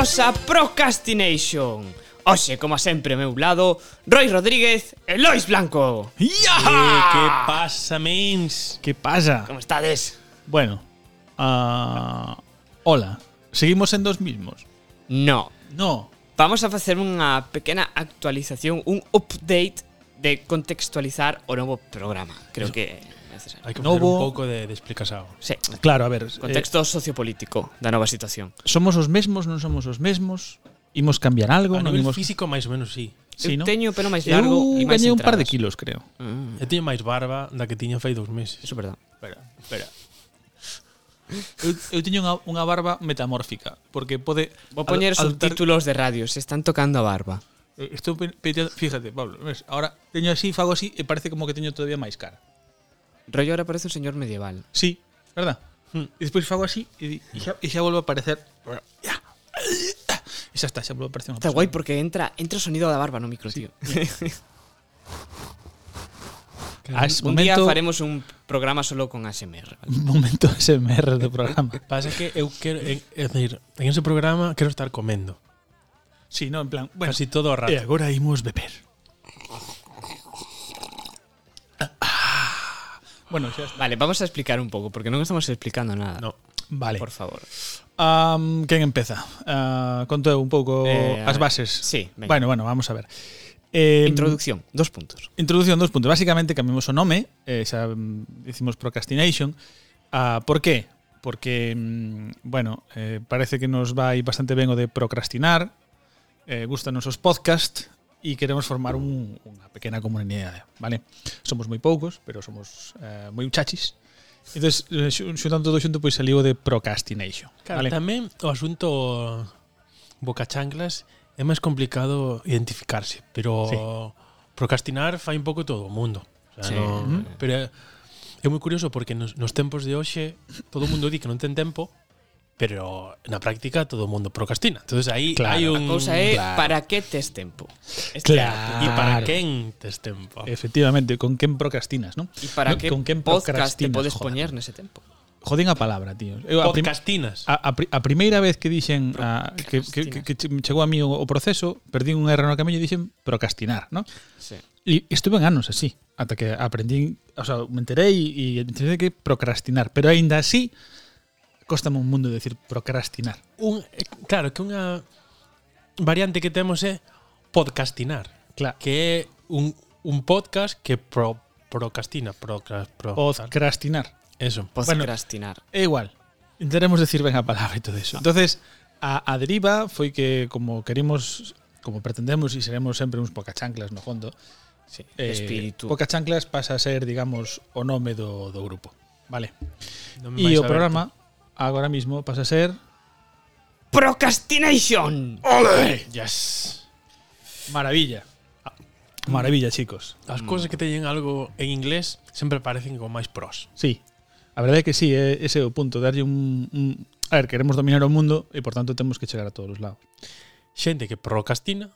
Benvidos a Procrastination Oxe, como sempre, meu lado Roy Rodríguez e Lois Blanco Eh, ¡Ya! ¿Qué pasa, mens? ¿Qué pasa? Como estades? Bueno, ah, hola. ¿Seguimos en dos mismos? No No. Vamos a facer unha pequena actualización Un update de contextualizar o novo programa Creo que necesario. Eh? Hai que novo... un pouco de, de explicasao. Sí. Claro, a ver... Eh, Contexto eh, sociopolítico da nova situación. Somos os mesmos, non somos os mesmos? Imos cambiar algo? A non nivel imos... físico, máis ou menos, sí. sí eu no? teño o pelo máis largo eu e máis gañei un par de kilos, creo. Mm. Ah. Eu teño máis barba da que tiña fai dous meses. Eso é verdad. Espera, espera. Eu, eu teño unha, unha barba metamórfica Porque pode Vou poñer al, subtítulos de radio Se están tocando a barba eh, Estou fíjate, Pablo, ves, ahora teño así, fago así e parece como que teño todavía máis cara. Rollo ahora parece un señor medieval Sí, verdad? Hmm. E despois fago así E, e, xa, e xa volve a aparecer Ya. E xa está, xa volve a aparecer unha Está persona. guai porque entra entra sonido da barba no micro, tío. As, un día faremos un programa solo con ASMR. ¿vale? momento SMR do programa Pasa que eu quero, é, é decir, en ese programa quero estar comendo. Sí, no, en plan Bueno, Casi todo o rato. e agora imos beber Bueno, xa está. Vale, vamos a explicar un pouco, porque non estamos explicando nada. No. Vale. Por favor. Um, quen empeza? Uh, ah, conto un pouco eh, as bases. Sí, venga. Bueno, bueno, vamos a ver. Eh, introducción, dos puntos. Introducción, dos puntos. Básicamente cambiamos o nome, eh, xa decimos mm, procrastination. Uh, por qué? Porque, mm, bueno, eh, parece que nos vai bastante ben o de procrastinar, eh, gustanos os podcast, e queremos formar un, unha pequena comunidade, vale? Somos moi poucos, pero somos eh, moi chachis. Entón, eh, xuntando todo xunto, pois saliu de procrastination. Claro, vale? tamén o asunto bocachanclas é máis complicado identificarse, pero sí. procrastinar fai un pouco todo o mundo. O sea, sí. no. Pero é moi curioso porque nos, nos tempos de hoxe todo o mundo di que non ten tempo, pero na práctica todo o mundo procrastina. Entonces aí claro, hai un cousa é claro. para que tes tempo. Este claro. E para quen tes tempo. Efectivamente, con quen procrastinas, non? E para no, que con quen podcast te podes joder. poñer nese tempo. Joden a palabra, tío. Eu, a Podcastinas. A, a, a primeira vez que dixen a, que, que, que, que chegou a mí o, o proceso, perdín un erro no camiño e dixen procrastinar, ¿no? Sí. E estuve en anos así, ata que aprendín, o sea, me enterei e entendí que procrastinar, pero aínda así costa un mundo decir procrastinar. Un, eh, claro, que unha variante que temos é podcastinar. Claro. Que é un, un podcast que pro, procrastina. Procras, pro, podcrastinar. Eso. Podcrastinar. Bueno, é igual. Intentaremos decir ben a palabra e todo eso. Entonces, a, a deriva foi que como queremos, como pretendemos e seremos sempre uns pocachanclas no fondo, Sí, eh, espíritu. Poca Chanclas pasa a ser, digamos, o nome do, do grupo. Vale. Non e o programa agora mismo pasa a ser Procrastination. ¡Ole! Yes. Maravilla. Maravilla, chicos. As cousas que teñen algo en inglés sempre parecen como máis pros. Sí. A verdade é que sí, é ese é o punto, darlle un, un A ver, queremos dominar o mundo e por tanto temos que chegar a todos os lados. Xente que procrastina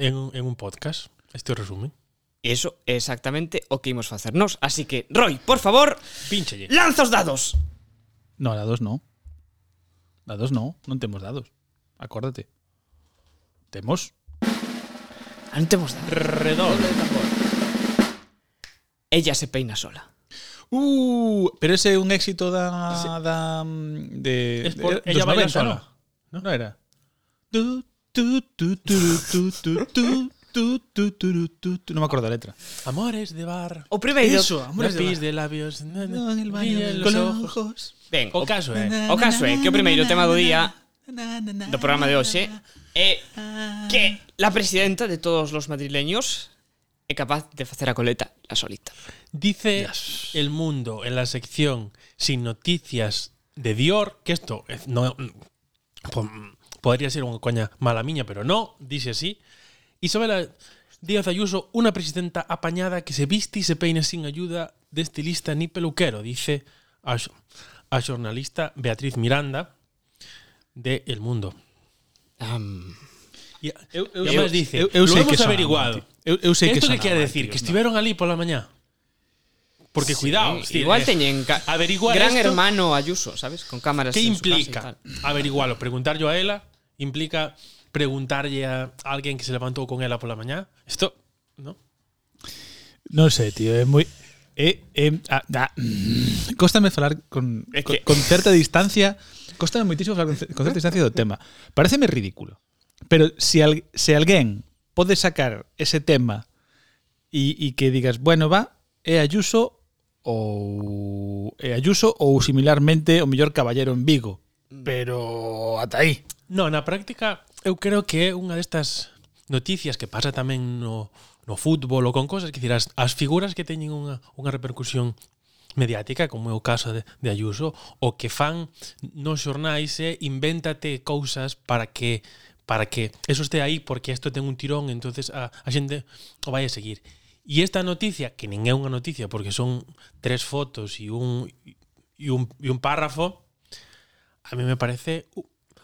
en un, en un podcast. Este resumen. Eso é exactamente o que imos facernos. Así que, Roy, por favor, pínchelle. Lanza os dados. No, dados no. Dados no, non temos dados. Acórdate. Temos Ah, non temos dados. Redondo. Ella se peina sola. Uh, pero ese é un éxito da da de, Es por- de- ella baila 90, sola. ¿no? No era. Tu, tu, tu, tu, tu, tu, tu, Tu, tu, tu, tu, tu, tu, non me acordo da letra. Amores de bar. O primeiro. Eso, amores de, bar. de labios. Na, na, no, en el baño de los ojos. ojos. Ben, o, caso é, o caso é que o primeiro tema do día do programa de hoxe é que la presidenta de todos los madrileños é capaz de facer a coleta la solita. Dice yes. el mundo en la sección sin noticias de Dior que isto no, no, podría ser unha coña mala miña, pero no, dice así. Isabela Díaz Ayuso, una presidenta apañada que se viste y se peina sin ayuda de estilista ni peluquero, dice a, a xornalista Beatriz Miranda de El Mundo. Um, Y, Eu, eu, y además dice, eu, eu lo hemos que averiguado. Eu, eu sei que ¿Esto qué sonaba, quiere decir? tío, Que no. estuvieron ali por la mañana. Porque cuidado, sí, hostia, igual teñen averiguar Gran esto, hermano Ayuso, ¿sabes? Con cámaras ¿Qué implica? tal. Averigualo, preguntar yo a ela Implica preguntarlle a alguén que se levantou con ela pola mañá. Isto, ¿no? Non sei, tío, é moi é, é ah, cóstame falar con, é que... con, certa distancia, cóstame moitísimo falar con, con certa distancia do tema. Pareceme ridículo. Pero se, si al, se si alguén pode sacar ese tema e, e que digas, bueno, va, é Ayuso ou é Ayuso ou similarmente o mellor caballero en Vigo, mm. pero ata aí. No, na práctica eu creo que é unha destas noticias que pasa tamén no, no fútbol ou con cosas, que dicir, as, as figuras que teñen unha, unha repercusión mediática, como é o caso de, de Ayuso, o que fan nos xornais é invéntate cousas para que para que eso este aí porque isto ten un tirón, entonces a, a xente o vai a seguir. E esta noticia, que nin é unha noticia porque son tres fotos e un e un, e un párrafo, a mí me parece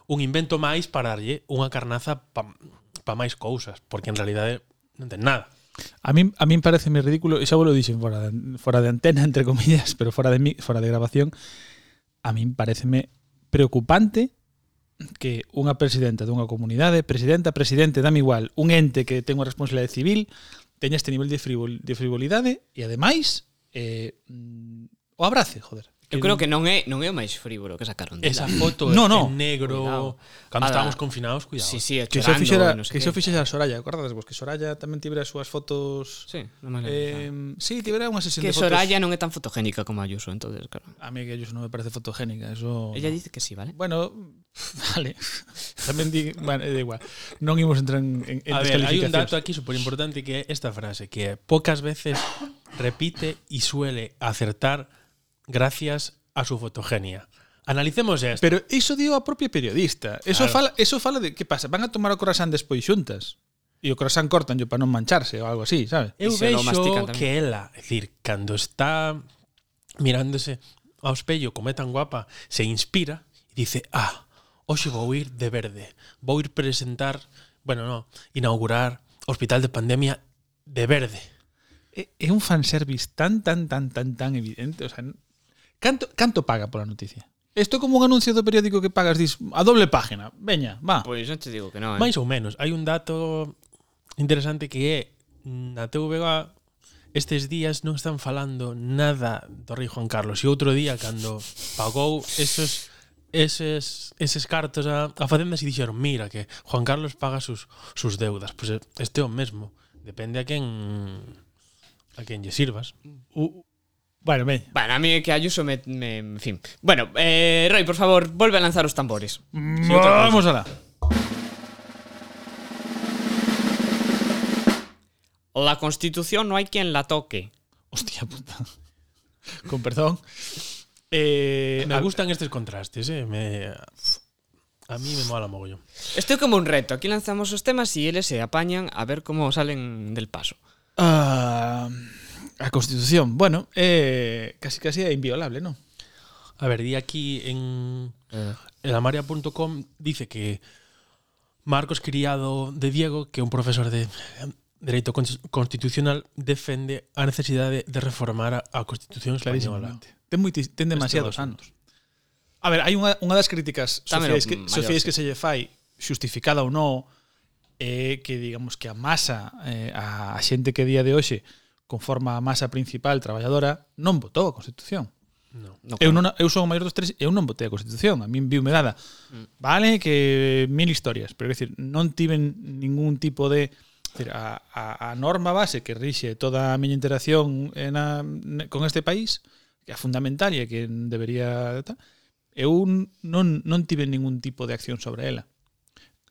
un invento máis para darlle unha carnaza pa, pa máis cousas, porque en realidade non ten nada. A mí, a mí parece me ridículo, e xa vos lo dixen fora de, fora de antena, entre comillas, pero fora de, fora de grabación, a mí pareceme preocupante que unha presidenta dunha comunidade, presidenta, presidente, dame igual, un ente que ten unha responsabilidade civil, teña este nivel de, frivol, de frivolidade e ademais eh, mm, o abrace, joder. Eu creo que non é non é o máis frívolo que sacaron dela. Esa foto no, no. en negro, cuidado. cando Ada. estábamos confinados, cuidado. Sí, sí, que se fixera, no que se fixera Soraya, acordades vos que Soraya tamén tivera as súas fotos. Sí, non me eh, sí, tivera unha sesión que de fotos. Que Soraya non é tan fotogénica como Ayuso, entonces, claro. A mí que Ayuso non me parece fotogénica, eso Ella dice que sí, vale? Bueno, vale. tamén di, bueno, é igual. Non imos entrar en, en, en A ver, hai un dato aquí super importante que é esta frase que é pocas veces repite y suele acertar gracias a su fotogenia. Analicemos esto. Pero iso dio a propia periodista. Eso claro. fala, eso fala de que pasa, van a tomar o croissant despois xuntas. E o croissant cortan para non mancharse ou algo así, sabes? Eu vexo que ela, é dicir, cando está mirándose ao espello como é tan guapa, se inspira e dice, ah, hoxe vou ir de verde, vou ir presentar, bueno, no, inaugurar Hospital de Pandemia de verde. É un fanservice tan, tan, tan, tan, tan evidente. O sea, Canto, canto paga pola noticia? Isto como un anuncio do periódico que pagas dis a doble página. Veña, va. Pois pues non te digo que non. Eh? Mais ou menos, hai un dato interesante que é na TVG estes días non están falando nada do rei Juan Carlos e outro día cando pagou esos eses, eses cartos a, a facendas e dixeron mira que Juan Carlos paga sus, sus deudas pois pues eh, este é o mesmo depende a quen a quen lle sirvas mm. U, bueno, veña. Bueno, a mí que Ayuso me, me en fin. Bueno, eh, Roy, por favor, volve a lanzar os tambores. Vamos alá. La Constitución no hay quien la toque. Hostia puta. Con perdón. Eh, me a- gustan estes contrastes eh? me, a mí me mola mogollón Esto é como un reto. Aquí lanzamos os temas e eles se apañan a ver como salen del paso. Ah, A Constitución, bueno, eh, casi casi é inviolable, non? A ver, di aquí en, eh. en lamaria.com dice que Marcos Criado de Diego, que é un profesor de Dereito Constitucional, defende a necesidade de reformar a Constitución española. Ten, moiti, ten demasiados anos. A ver, hai unha, unha das críticas sociais que, sociais que se lle fai xustificada ou non é que digamos que eh, a masa eh, a xente que día de hoxe conforma a masa principal traballadora, non votou a Constitución. No, no, eu, non, eu son o maior dos tres eu non votei a Constitución, a min viume dada. Mm. Vale que mil historias, pero é dicir, non tiven ningún tipo de decir, a, a, a norma base que rixe toda a miña interacción na, con este país, que é fundamental e que debería tal, eu non, non tive ningún tipo de acción sobre ela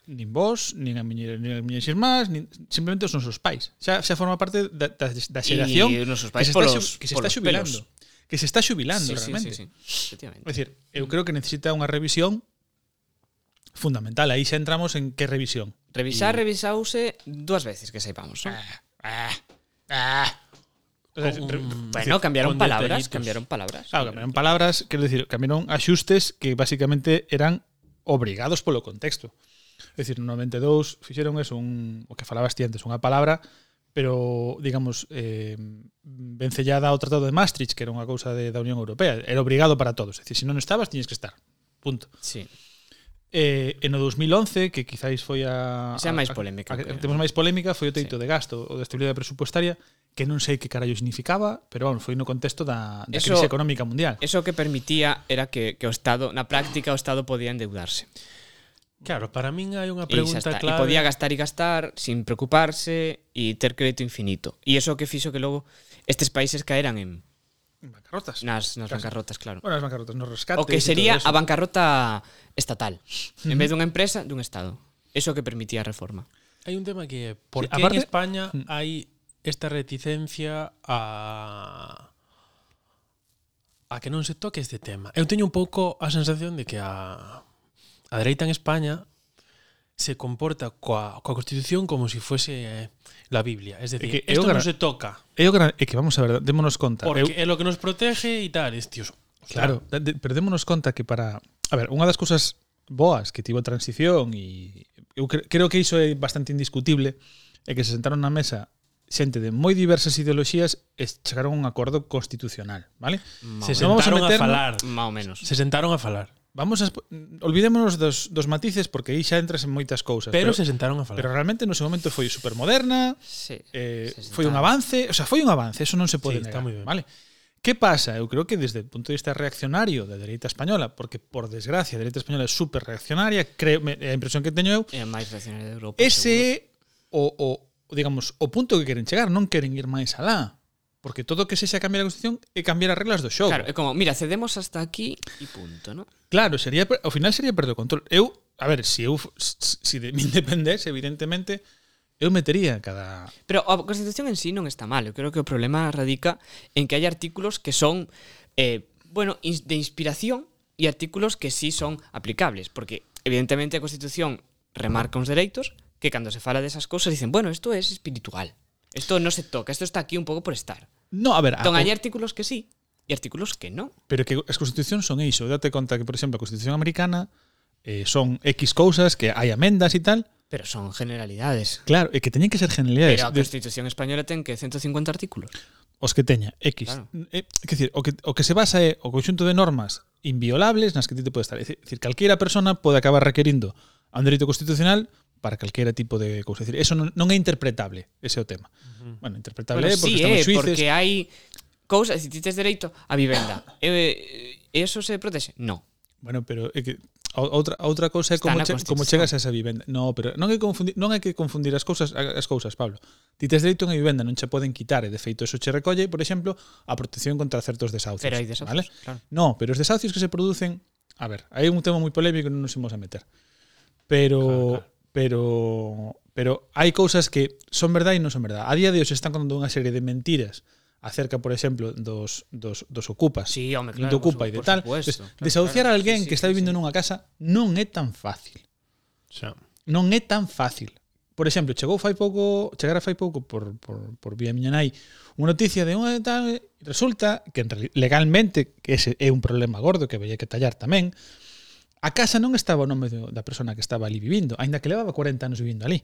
nin vos, nin a miña, nin a miñas irmás, nin, simplemente os nosos pais. Xa, xa forma parte da, da, da xeración que se, está, polos, que se está xubilando. Pelos. Que se está xubilando, sí, realmente. Sí, sí, sí. É dicir, eu creo que necesita unha revisión fundamental. Aí xa entramos en que revisión. Revisar, y... revisause dúas veces que seipamos. ¿no? Ah, ah, ah. O sea, um, bueno, cambiaron palabras, cambiaron palabras. Claro, cambiaron palabras, quero decir, cambiaron axustes que basicamente eran obrigados polo contexto. É dicir, no 92 fixeron eso, un, o que falabas ti antes, unha palabra, pero, digamos, eh, vencellada ao Tratado de Maastricht, que era unha cousa de, da Unión Europea. Era obrigado para todos. É dicir, se non estabas, tiñes que estar. Punto. Sí. Eh, en o 2011, que quizáis foi a... Xa máis polémica. A, a, a, temos máis polémica, foi o teito sí. de gasto o de estabilidade presupuestaria, que non sei que carallo significaba, pero bueno, foi no contexto da, da eso, crise económica mundial. Eso que permitía era que, que o Estado, na práctica, o Estado podía endeudarse. Claro, para min hai unha pregunta e clave. E podía gastar e gastar sin preocuparse e ter crédito infinito. E iso que fixo que logo estes países caeran en bancarrotas. Nas, nas Casi. bancarrotas, claro. Bueno, nas bancarrotas, nos rescates. O que sería a bancarrota estatal, en vez dunha empresa, dun estado. Eso que permitía a reforma. Hai un tema que por que aparte... en España mm. hai esta reticencia a a que non se toque este tema. Eu teño un pouco a sensación de que a a dereita en España se comporta coa, coa Constitución como se si fuese eh, la Biblia. Es decir, é que, esto non se toca. É, o gran, é que vamos a ver, démonos conta. Porque eu, é lo que nos protege e tal, estios. O sea, claro, de, pero démonos conta que para... A ver, unha das cousas boas que tivo a transición e eu cre, creo que iso é bastante indiscutible é que se sentaron na mesa xente de moi diversas ideoloxías e chegaron a un acordo constitucional, vale? Mm. Se sentaron a falar, máis ou menos. Se sentaron a falar. Vamos a mm, olvidémonos dos, dos matices porque aí xa entras en moitas cousas. Pero, pero se sentaron a falar. Pero realmente no seu momento foi supermoderna. Sí, eh, se foi un avance, o sea, foi un avance, eso non se pode sí, negar, está moi ben. vale? Que pasa? Eu creo que desde o punto de vista reaccionario da dereita española, porque por desgracia a dereita española é super reaccionaria, creo, a impresión que teño eu, é a máis reaccionaria de Europa. Ese seguro. o o digamos, o punto que queren chegar, non queren ir máis alá. Porque todo o que sexa cambiar a Constitución é cambiar as reglas do xogo. Claro, é como, mira, cedemos hasta aquí e punto, ¿no? Claro, sería ao final sería perder o control. Eu, a ver, se si eu si de min dependese, evidentemente, eu metería cada Pero a Constitución en sí non está mal. Eu creo que o problema radica en que hai artículos que son eh, bueno, de inspiración e artículos que sí son aplicables, porque evidentemente a Constitución remarca uns dereitos que cando se fala desas cousas dicen, bueno, isto é es espiritual, Esto no se toca, esto está aquí un poco por estar. No, a ver... Entón, hai artículos que sí e artículos que non. Pero que as constitucións son iso. Date conta que, por exemplo, a constitución americana eh, son X cousas, que hai amendas e tal, Pero son generalidades. Claro, e que teñen que ser generalidades. Pero a Constitución Española ten que 150 artículos. Os que teña, X. Claro. Eh, que decir, o que, o que se basa é o conxunto de normas inviolables nas que ti te podes estar. É dicir, calquera persona pode acabar requerindo a un dereito constitucional para calquera tipo de cousa. Decir, eso non, non é interpretable, ese é o tema. Uh -huh. Bueno, interpretable bueno, porque sí, estamos eh, suíces. Porque hai cousas, se ti tes dereito a vivenda, eh, eso se protexe? Non. Bueno, pero é que outra outra cousa é como che, como chegas a esa vivenda. No, pero non hai confundir non hai que confundir as cousas as cousas, Pablo. Ti tes dereito a unha vivenda, non che poden quitar, e de feito eso che recolle, por exemplo, a protección contra certos desahucios, pero hai desahucios vale? Claro. No, pero os desahucios que se producen, a ver, hai un tema moi polémico, que non nos imos a meter. Pero claro, claro pero pero hai cousas que son verdade e non son verdade. A día de hoxe están contando unha serie de mentiras acerca, por exemplo, dos, dos, dos ocupas, sí, home, claro, do ocupa e de tal. Supuesto, claro, Desahuciar claro, a alguén sí, sí, que está vivindo sí. nunha casa non é tan fácil. Xa. Non é tan fácil. Por exemplo, chegou fai pouco, chegara fai pouco por, por, por vía miña nai, unha noticia de unha tal, resulta que legalmente que ese é un problema gordo que veía que tallar tamén, A casa non estaba o nome do, da persona que estaba ali vivindo, aínda que levaba 40 anos vivindo ali.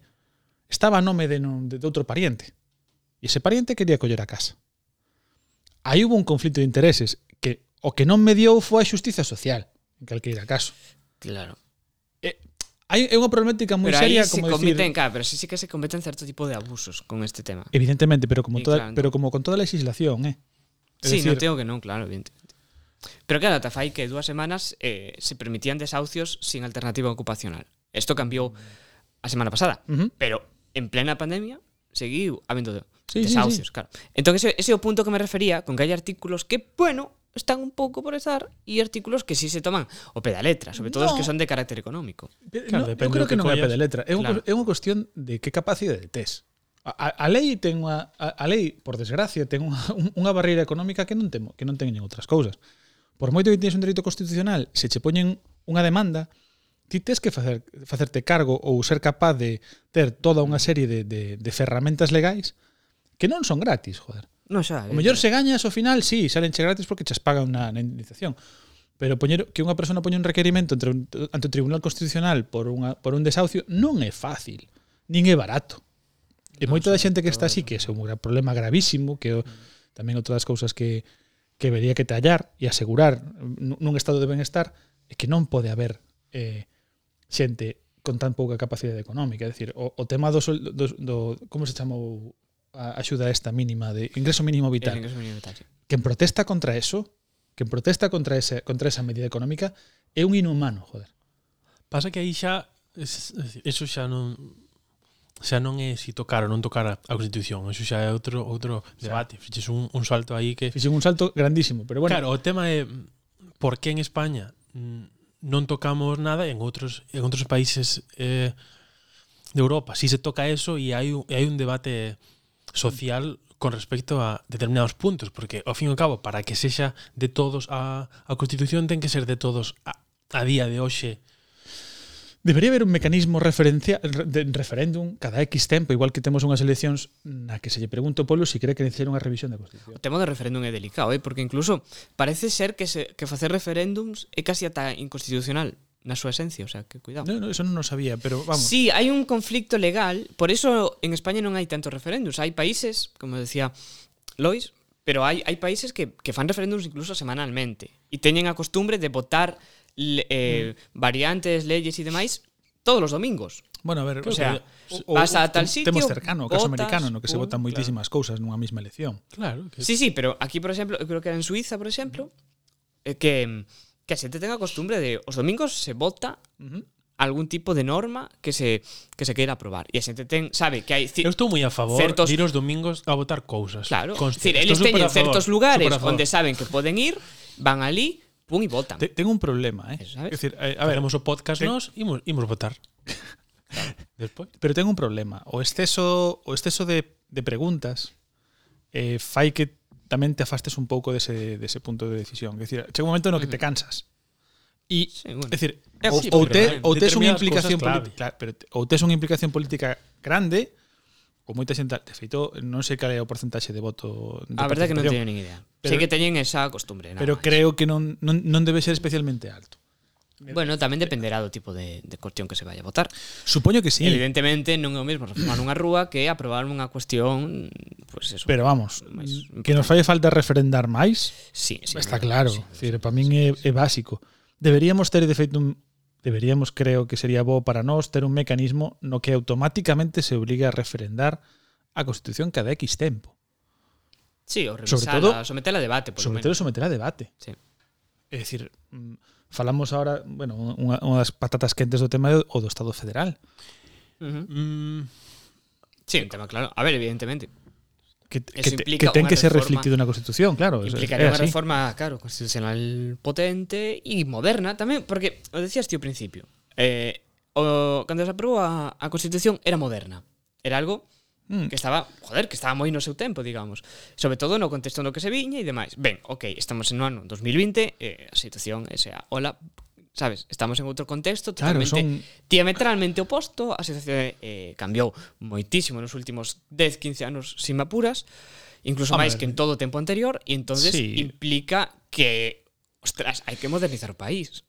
Estaba a nome de, de, de outro pariente. E ese pariente quería coller a casa. Aí hubo un conflito de intereses que o que non mediou foi a xustiza social, en calqueira caso. Claro. Hai é unha problemática moi pero seria como se cometen, claro, pero sí, sí que se cometen certo tipo de abusos con este tema. Evidentemente, pero como toda, claro, pero como con toda a legislación, eh. É sí, decir, no tengo que non, claro, evidentemente. Pero claro, ata fai que dúas semanas eh, se permitían desahucios sin alternativa ocupacional. Isto cambiou a semana pasada, uh -huh. pero en plena pandemia seguiu habendo sí, desahucios, sí, sí. claro. Entón ese, ese é o punto que me refería, con que hai artículos que, bueno, están un pouco por estar e artículos que si sí se toman o pé da letra, sobre todo no. os que son de carácter económico. Pero, claro, no, eu creo que, que non é pé da letra, é, claro. é unha cuestión de que capacidade tes. A, a, a lei ten unha a, a lei, por desgracia, ten unha, unha barreira económica que non temo, que non teñen outras cousas. Por moito que tienes un dereito constitucional, se che poñen unha demanda, ti tes que facer, facerte cargo ou ser capaz de ter toda unha serie de, de, de ferramentas legais que non son gratis, joder. No xa. O mellor eh. se gañas ao final, sí, salen che gratis porque chas pagan na, na indemnización. Pero poñer que unha persona poña un requerimento entre un, ante o Tribunal Constitucional por, unha, por un desahucio non é fácil, nin é barato. E moita da xente que está así, que é un problema gravísimo, que o, tamén outra das cousas que, que vería que tallar e asegurar nun estado de benestar é que non pode haber eh, xente con tan pouca capacidade económica, é dicir, o, o tema do, do, do como se chamou a axuda esta mínima de ingreso mínimo vital. Ingreso mínimo vital sí. Quen protesta contra eso, quen protesta contra ese contra esa medida económica é un inhumano, joder. Pasa que aí xa eso xa non xa non é si tocar ou non tocar a, a Constitución, eso xa é outro outro debate, o fiches un, un salto aí que Fixen un salto grandísimo, pero bueno. Claro, o tema é por que en España non tocamos nada e en outros en outros países eh, de Europa? Si se toca eso e hai un, hai un debate social con respecto a determinados puntos, porque ao fin e ao cabo para que sexa de todos a, a Constitución ten que ser de todos a, a día de hoxe Debería haber un mecanismo referencia, de referéndum cada X tempo, igual que temos unhas eleccións na que se lle pregunto polo se si cree que necesita unha revisión da Constitución. O tema do referéndum é delicado, eh? porque incluso parece ser que, se, que facer referéndums é casi ata inconstitucional na súa esencia, o sea, que cuidado. No, no, eso non o sabía, pero vamos. Sí, hai un conflicto legal, por eso en España non hai tantos referéndums. Hai países, como decía Lois, pero hai, hai países que, que fan referéndums incluso semanalmente e teñen a costumbre de votar eh, mm. variantes, leyes y demais todos os domingos. Bueno, a ver, o sea, o, vas a tal sitio, temos cercano o caso votas, americano no que se votan claro. moitísimas cousas nunha mesma elección. Claro, que... Sí, sí, pero aquí, por exemplo, eu creo que era en Suiza, por exemplo, eh, que que a xente ten a costumbre de os domingos se vota uh -huh algún tipo de norma que se que se queira aprobar. E a xente ten, sabe que hai Eu estou moi a favor certos, de ir os domingos a votar cousas. Claro, decir, eles teñen certos favor, lugares onde saben que poden ir, van ali pum e votan. Te, ten un problema, eh? Eso, sabes? Es decir, a, a ver, vamos o podcast ten... nos imos, imos votar. Claro. Despois. Pero ten un problema. O exceso, o exceso de, de preguntas eh, fai que tamén te afastes un pouco dese, dese punto de decisión. É dicir, chega un momento no que te mm. cansas. E, sí, bueno. é dicir, sí, ou, sí, ou, te, ou tes unha implicación política, claro, pero te, ou tes unha implicación política grande ou moita xente, de feito, non sei cal é o porcentaxe de voto de A verdade que non teño nin idea. Pero, sei que teñen esa costumbre, nada Pero máis. creo que non, non, non debe ser especialmente alto. Bueno, tamén dependerá do tipo de, de cuestión que se vaya a votar. Supoño que sí. Evidentemente non é o mesmo reformar unha rúa que aprobar unha cuestión, pues eso. Pero vamos, máis que nos fai falta referendar máis? Sí, sí. Está claro, sí, sí, sí, para min sí, sí. é, é básico. Deberíamos ter de feito un, deberíamos, creo que sería bo para nós ter un mecanismo no que automáticamente se obligue a referendar a Constitución cada X tempo. Sí, o revisala, sobre todo, sometela a debate, por sobre todo someter a debate. Sí. É dicir, mm, falamos ahora, bueno, unha, unha das patatas quentes do tema do, o do Estado Federal. Uh -huh. mm. Sí, un tema claro. A ver, evidentemente, que, que, que ten que ser reflectido na Constitución, claro. Implicaría é, unha reforma, claro, constitucional potente e moderna tamén, porque o decías ti ao principio, eh, o, cando se aprobou a, a Constitución era moderna. Era algo mm. que estaba, joder, que estaba moi no seu tempo, digamos. Sobre todo no contexto no que se viña e demais. Ben, ok, estamos en no ano 2020, eh, a situación é sea, ola sabes, estamos en outro contexto totalmente claro, son... diametralmente oposto, a situación eh, cambiou moitísimo nos últimos 10, 15 anos, sin apuras, incluso máis que en todo o tempo anterior, e entonces sí. implica que, ostras, hai que modernizar o país.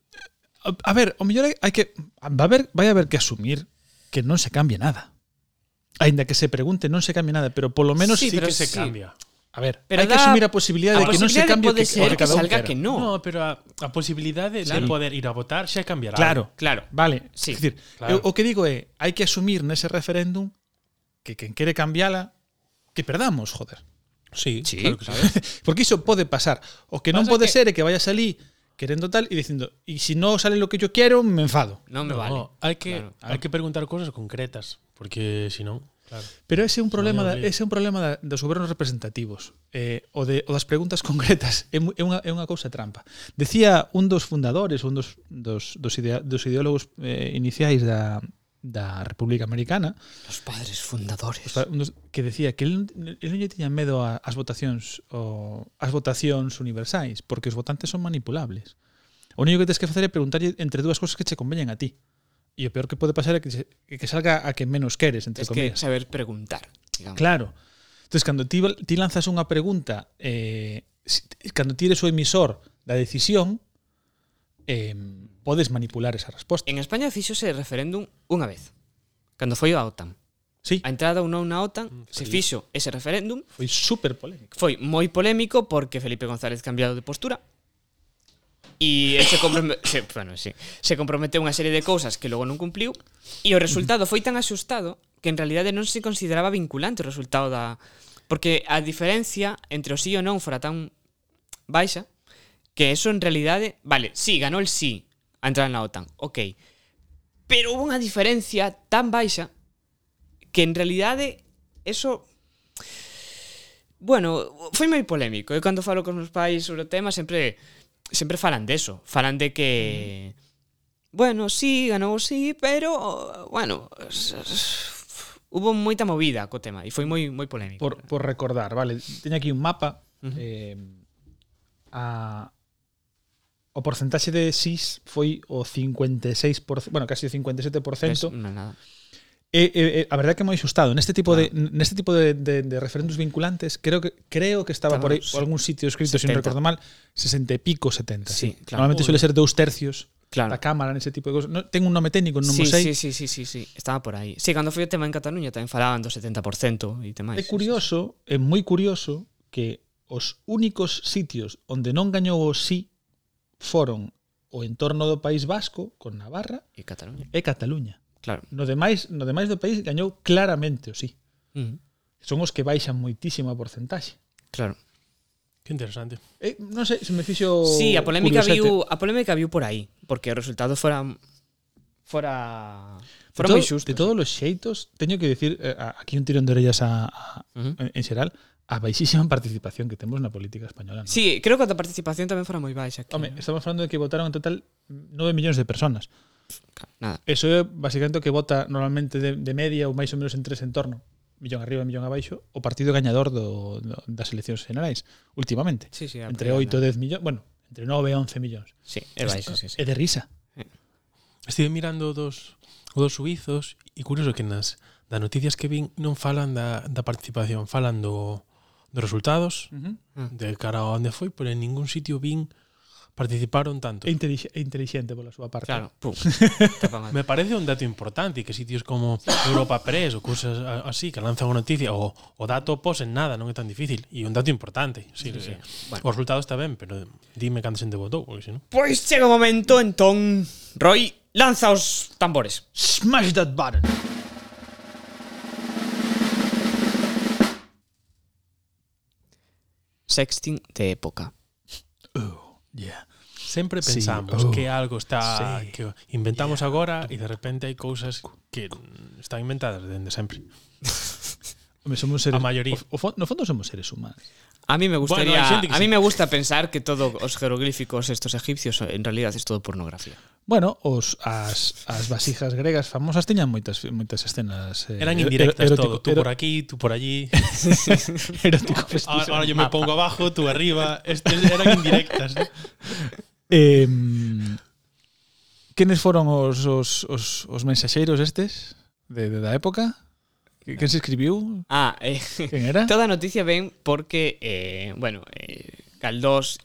A, a ver, o mellor hai, hai que va a haber, vai a haber que asumir que non se cambie nada. Ainda que se pregunte, non se cambia nada, pero polo menos sí, sí que se sí. cambia. A ver, Pero hai que dá- asumir a posibilidade A de que non se cambie pode que, ser que que salga que no. No, pero a, a posibilidade Claro. de poder ir a votar xa cambiará. Claro, Claro. Vale, Sí, é dicir, claro. eu, o que digo é, hai que asumir nese referéndum que quen quere cambiala que perdamos, joder. Sí, Sí, claro que sí. Porque iso pode pasar. O que non pode que- ser é que vayas ali querendo tal e dicindo, e si no sale lo que yo quiero, me enfado. Non me No, vale. hai que Claro. hai que preguntar cosas concretas, porque si non, Claro. Pero ese é un problema da, ese é un problema da, dos gobernos representativos. Eh, o, de, o das preguntas concretas é, é, unha, é unha cousa trampa. Decía un dos fundadores, un dos, dos, dos, idea, dos ideólogos eh, iniciais da, da República Americana Os padres fundadores os, pa, dos, Que decía que el, el non tiña medo a, votacións o, ás votacións universais Porque os votantes son manipulables O único que tens que facer é preguntarlle entre dúas cosas que che conveñen a ti E o peor que pode pasar é que, que salga a que menos queres, entre es comillas. que saber preguntar. Digamos. Claro. Entonces, cando ti, ti lanzas unha pregunta, eh, cando ti eres o emisor da decisión, eh, podes manipular esa resposta. En España fixose referéndum unha vez, cando foi a OTAN. Sí. A entrada ou non na OTAN mm, se fixo ese referéndum. Foi super polémico. Foi moi polémico porque Felipe González cambiado de postura. E se, compromete, se, bueno, sí, se comprometeu unha serie de cousas que logo non cumpliu e o resultado foi tan axustado que en realidade non se consideraba vinculante o resultado da... Porque a diferencia entre o sí e o non fora tan baixa que eso en realidade... Vale, sí, ganó el sí a entrar na OTAN, ok. Pero hubo unha diferencia tan baixa que en realidade eso bueno, foi moi polémico. Eu cando falo con os meus pais sobre o tema sempre sempre falan deso, falan de que bueno, sí, ganou sí, pero bueno, hubo moita movida co tema e foi moi moi polémico. Por, por recordar, vale, teño aquí un mapa uh -huh. eh, a o porcentaxe de SIS foi o 56%, bueno, casi o 57%. Es, no, nada. E, e, e, a verdade é que moi xustado neste tipo claro. de ah. neste tipo de, de, de referendos vinculantes creo que creo que estaba claro, por aí por algún sitio escrito 70. sin recordo mal 60 e pico 70 sí, sí. Claro. normalmente suele ser dous tercios claro. da cámara nese tipo de cosas no, ten un nome técnico non sí, mo sei sí, sí, sí, sí, sí, estaba por aí sí, cando foi o tema en Cataluña tamén falaban do 70% e demais é curioso é moi curioso que os únicos sitios onde non gañou o sí foron o entorno do País Vasco con Navarra e Cataluña e Cataluña Claro. No demais, no demais do país gañou claramente o sí. Uh -huh. Son os que baixan moitísima porcentaxe. Claro. Que interesante. Eh, non sei, se me fixo Sí, a polémica curiosete. viu, a polémica viu por aí, porque os resultados foran fora fora moi xusto. De todos os xeitos, teño que dicir eh, aquí un tirón de orellas a, a uh -huh. en xeral a baixísima participación que temos na política española. ¿no? Sí, creo que a participación tamén fora moi baixa. Aquí, Home, estamos falando de que votaron en total 9 millóns de personas nada. Eso é basicamente o que vota normalmente de, de media ou máis ou menos en tres entorno millón arriba, millón abaixo, o partido gañador do, do, das eleccións generais, últimamente. Sí, sí, entre 8 e 10 millóns, bueno, entre 9 e 11 millóns. Sí, é, baixo, sí, sí. é de risa. Estive mirando dos, dos suizos e curioso que nas das noticias que vin non falan da, da participación, falan do, dos resultados uh -huh. Mm. de cara a onde foi, pero en ningún sitio vin participaron tanto. E, inteligente pola súa parte. Claro, pum. Me parece un dato importante que sitios como Europa Press ou cousas así que lanzan unha noticia o, o dato pos en nada, non é tan difícil e un dato importante. Sí, sí, sí. Bueno. O resultado está ben, pero dime cando xente votou, porque senón. Pois chega o momento entón, Roy, lanza os tambores. Smash that button. Sexting de época. Oh, yeah sempre pensamos sí, oh, que algo está sí, que inventamos yeah. agora e de repente hai cousas que están inventadas dende sempre. Home, somos seres, a maioría. O, o, no fondo somos seres humanos. A mí me gustaría bueno, a mí me gusta pensar que todo os jeroglíficos estos egipcios en realidad es todo pornografía. Bueno, os as, as vasijas gregas famosas teñan moitas moitas escenas eh, eran indirectas erótico, todo, tú por aquí, tú por allí. erótico. Ahora, ahora yo me pongo abajo, tú arriba, estes eran indirectas. Eh, quenes foron os, os, os, os mensaxeiros estes de, de da época? Quen se escribiu? Ah, eh, quen era? Toda a noticia ven porque, eh, bueno, eh, Galdós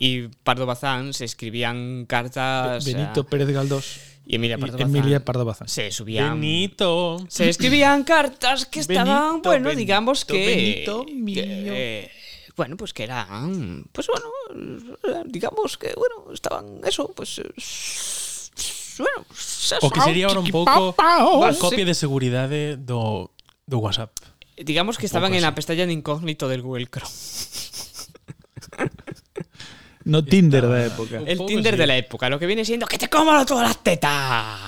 e Pardo Bazán se escribían cartas... Benito a, Pérez Galdós. E Emilia Pardo Bazán. Emilia Pardo Bazán. Se subían... Benito. Se escribían cartas que estaban, Benito, bueno, Benito, digamos que... Benito mío. Que, eh, bueno, pues que eran, pues bueno, digamos que, bueno, estaban eso, pues, bueno, o que sería ahora un pouco Papao. a copia de seguridade do, do WhatsApp digamos que estaban en la pestaña de incógnito del Google Chrome. No Tinder da época. Un El Tinder de la época, lo que viene siendo que te como todas las tetas.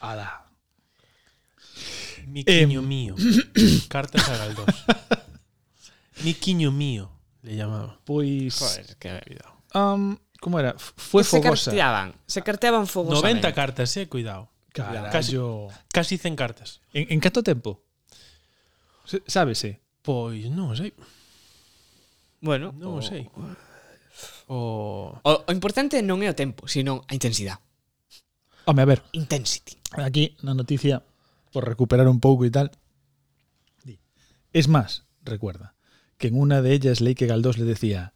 Ala. Mi Em. quiño mío. Cartas a Galdós. Mi quiño mío, le llamaba. Pois... Joder, que cuidado. Um, como era? Fue pues fogosa. Se carteaban, se carteaban fogosa. 90 cartas, eh, cuidado. Carallo. Casi, casi 100 cartas. En, en canto tempo? Sábese? Pois non sei. Bueno, non o... sei. O... o o importante non é o tempo, sino a intensidade. Home, a ver. Intensity. Aquí na noticia por recuperar un pouco e tal. Di. Es más, recuerda que en una de ellas Leike Galdós le decía,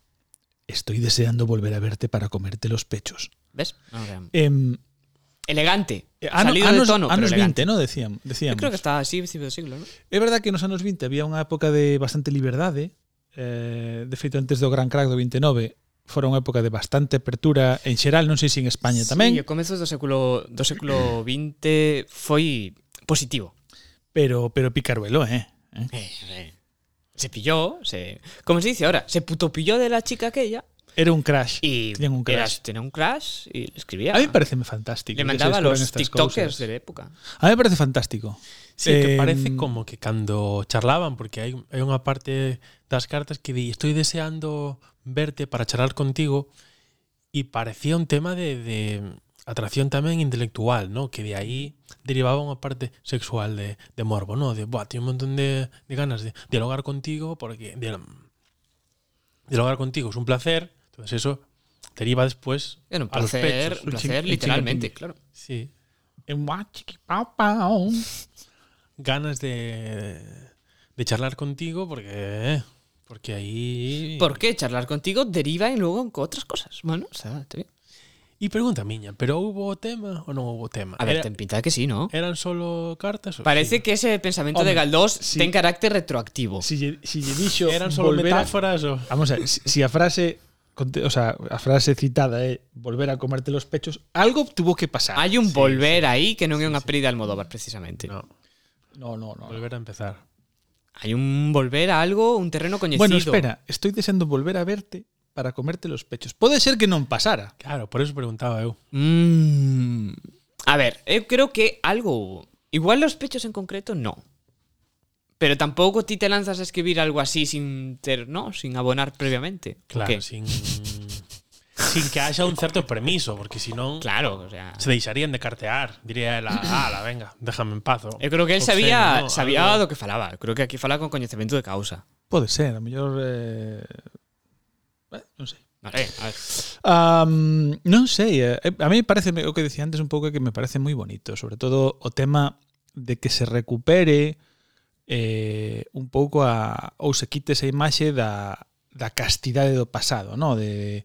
estoy deseando volver a verte para comerte los pechos. ¿Ves? Ah, okay. Eh, elegante. Ano, Salido anos, de tono, anos pero 20, ¿no? Decían, decíamos. Yo creo que está así, principio do siglo, ¿no? É verdad que nos anos 20 había unha época de bastante liberdade, ¿eh? eh, de feito antes do Gran Crack do 29, fora unha época de bastante apertura en xeral, non sei se en España tamén. Sí, o comezo do século do século 20 foi positivo. Pero pero picaruelo, eh? Eh, eh. eh. Se pilló, se como se dice ahora, se puto pilló de la chica aquella Era un crash. y Tenían un era- crash. tenía un crash y le escribía. A mí pareceme fantástico. le mandaba a los TikTokers de la época. A mí me parece fantástico. Sí, que Eh, parece como que cando charlaban, porque hai, hai unha parte das cartas que di estoy deseando verte para charlar contigo e parecía un tema de, de atracción tamén intelectual, ¿no? que de aí derivaba unha parte sexual de, de morbo, ¿no? de, buah, tengo un montón de, de ganas de dialogar contigo porque de, dialogar contigo es un placer, entonces eso deriva después Era un a los placer, pechos. un placer literalmente, claro. Sí, ganas de, de charlar contigo porque porque ahí ¿Por qué charlar contigo deriva en luego en otras cosas? Bueno, o sea, está bien. Y pregunta miña pero hubo tema o no hubo tema A ver, Era- ten pinta de que sí, ¿no? eran solo cartas o Parece sí? que ese pensamiento Hombre, de Galdós sí. ten carácter retroactivo. Si si lle dixo eran solo volver a- metáforas o Vamos a ver, si, si a frase o sea, a frase citada é volver a comerte los pechos, algo tuvo que pasar. Hai un Sí, volver aí que non é unha peli de Almodóvar precisamente. no, No, no, no. volver a empezar Hai un volver a algo, un terreno coñecido. Bueno, espera, estoy deseando volver a verte para comerte los pechos. Pode ser que non pasara. claro por eso preguntaba eu Mm. A ver, eu creo que algo. Igual los pechos en concreto no. Pero tampouco ti te lanzas a escribir algo así sin ter, no, sin abonar previamente. ¿O claro qué? sin sin que haya un certo permiso porque si non Claro, o sea, se deixarían de cartear diría ela, ala, venga, déjame en paz o- eu creo que él sabía, Xeno, sabía algo. do que falaba. Creo que aquí fala con coñecemento de causa. Pode ser, a mellor eh... non sei. Vale, a ver. Um, non sei, eh. eh, a mí parece o que decía antes un pouco que me parece moi bonito, sobre todo o tema de que se recupere eh, un pouco a ou se quite esa imaxe da, da castidade do pasado, no? de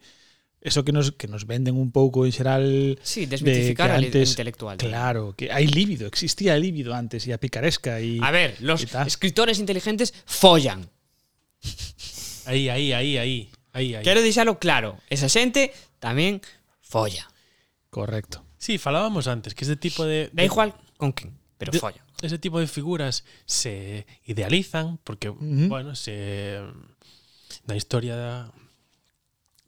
eso que nos que nos venden un pouco en xeral Sí, desmitificar de que antes, al intelectual. Claro, que hai líbido, existía líbido antes e a picaresca e A ver, los escritores inteligentes follan. Aí, aí, aí, aí. Aí, aí. Quero deixalo claro. Esa xente tamén folla. correcto. Sí, falábamos antes que ese tipo de, Da de- igual con quen, pero de- folla. ese tipo de figuras se idealizan porque, bueno, se na historia da,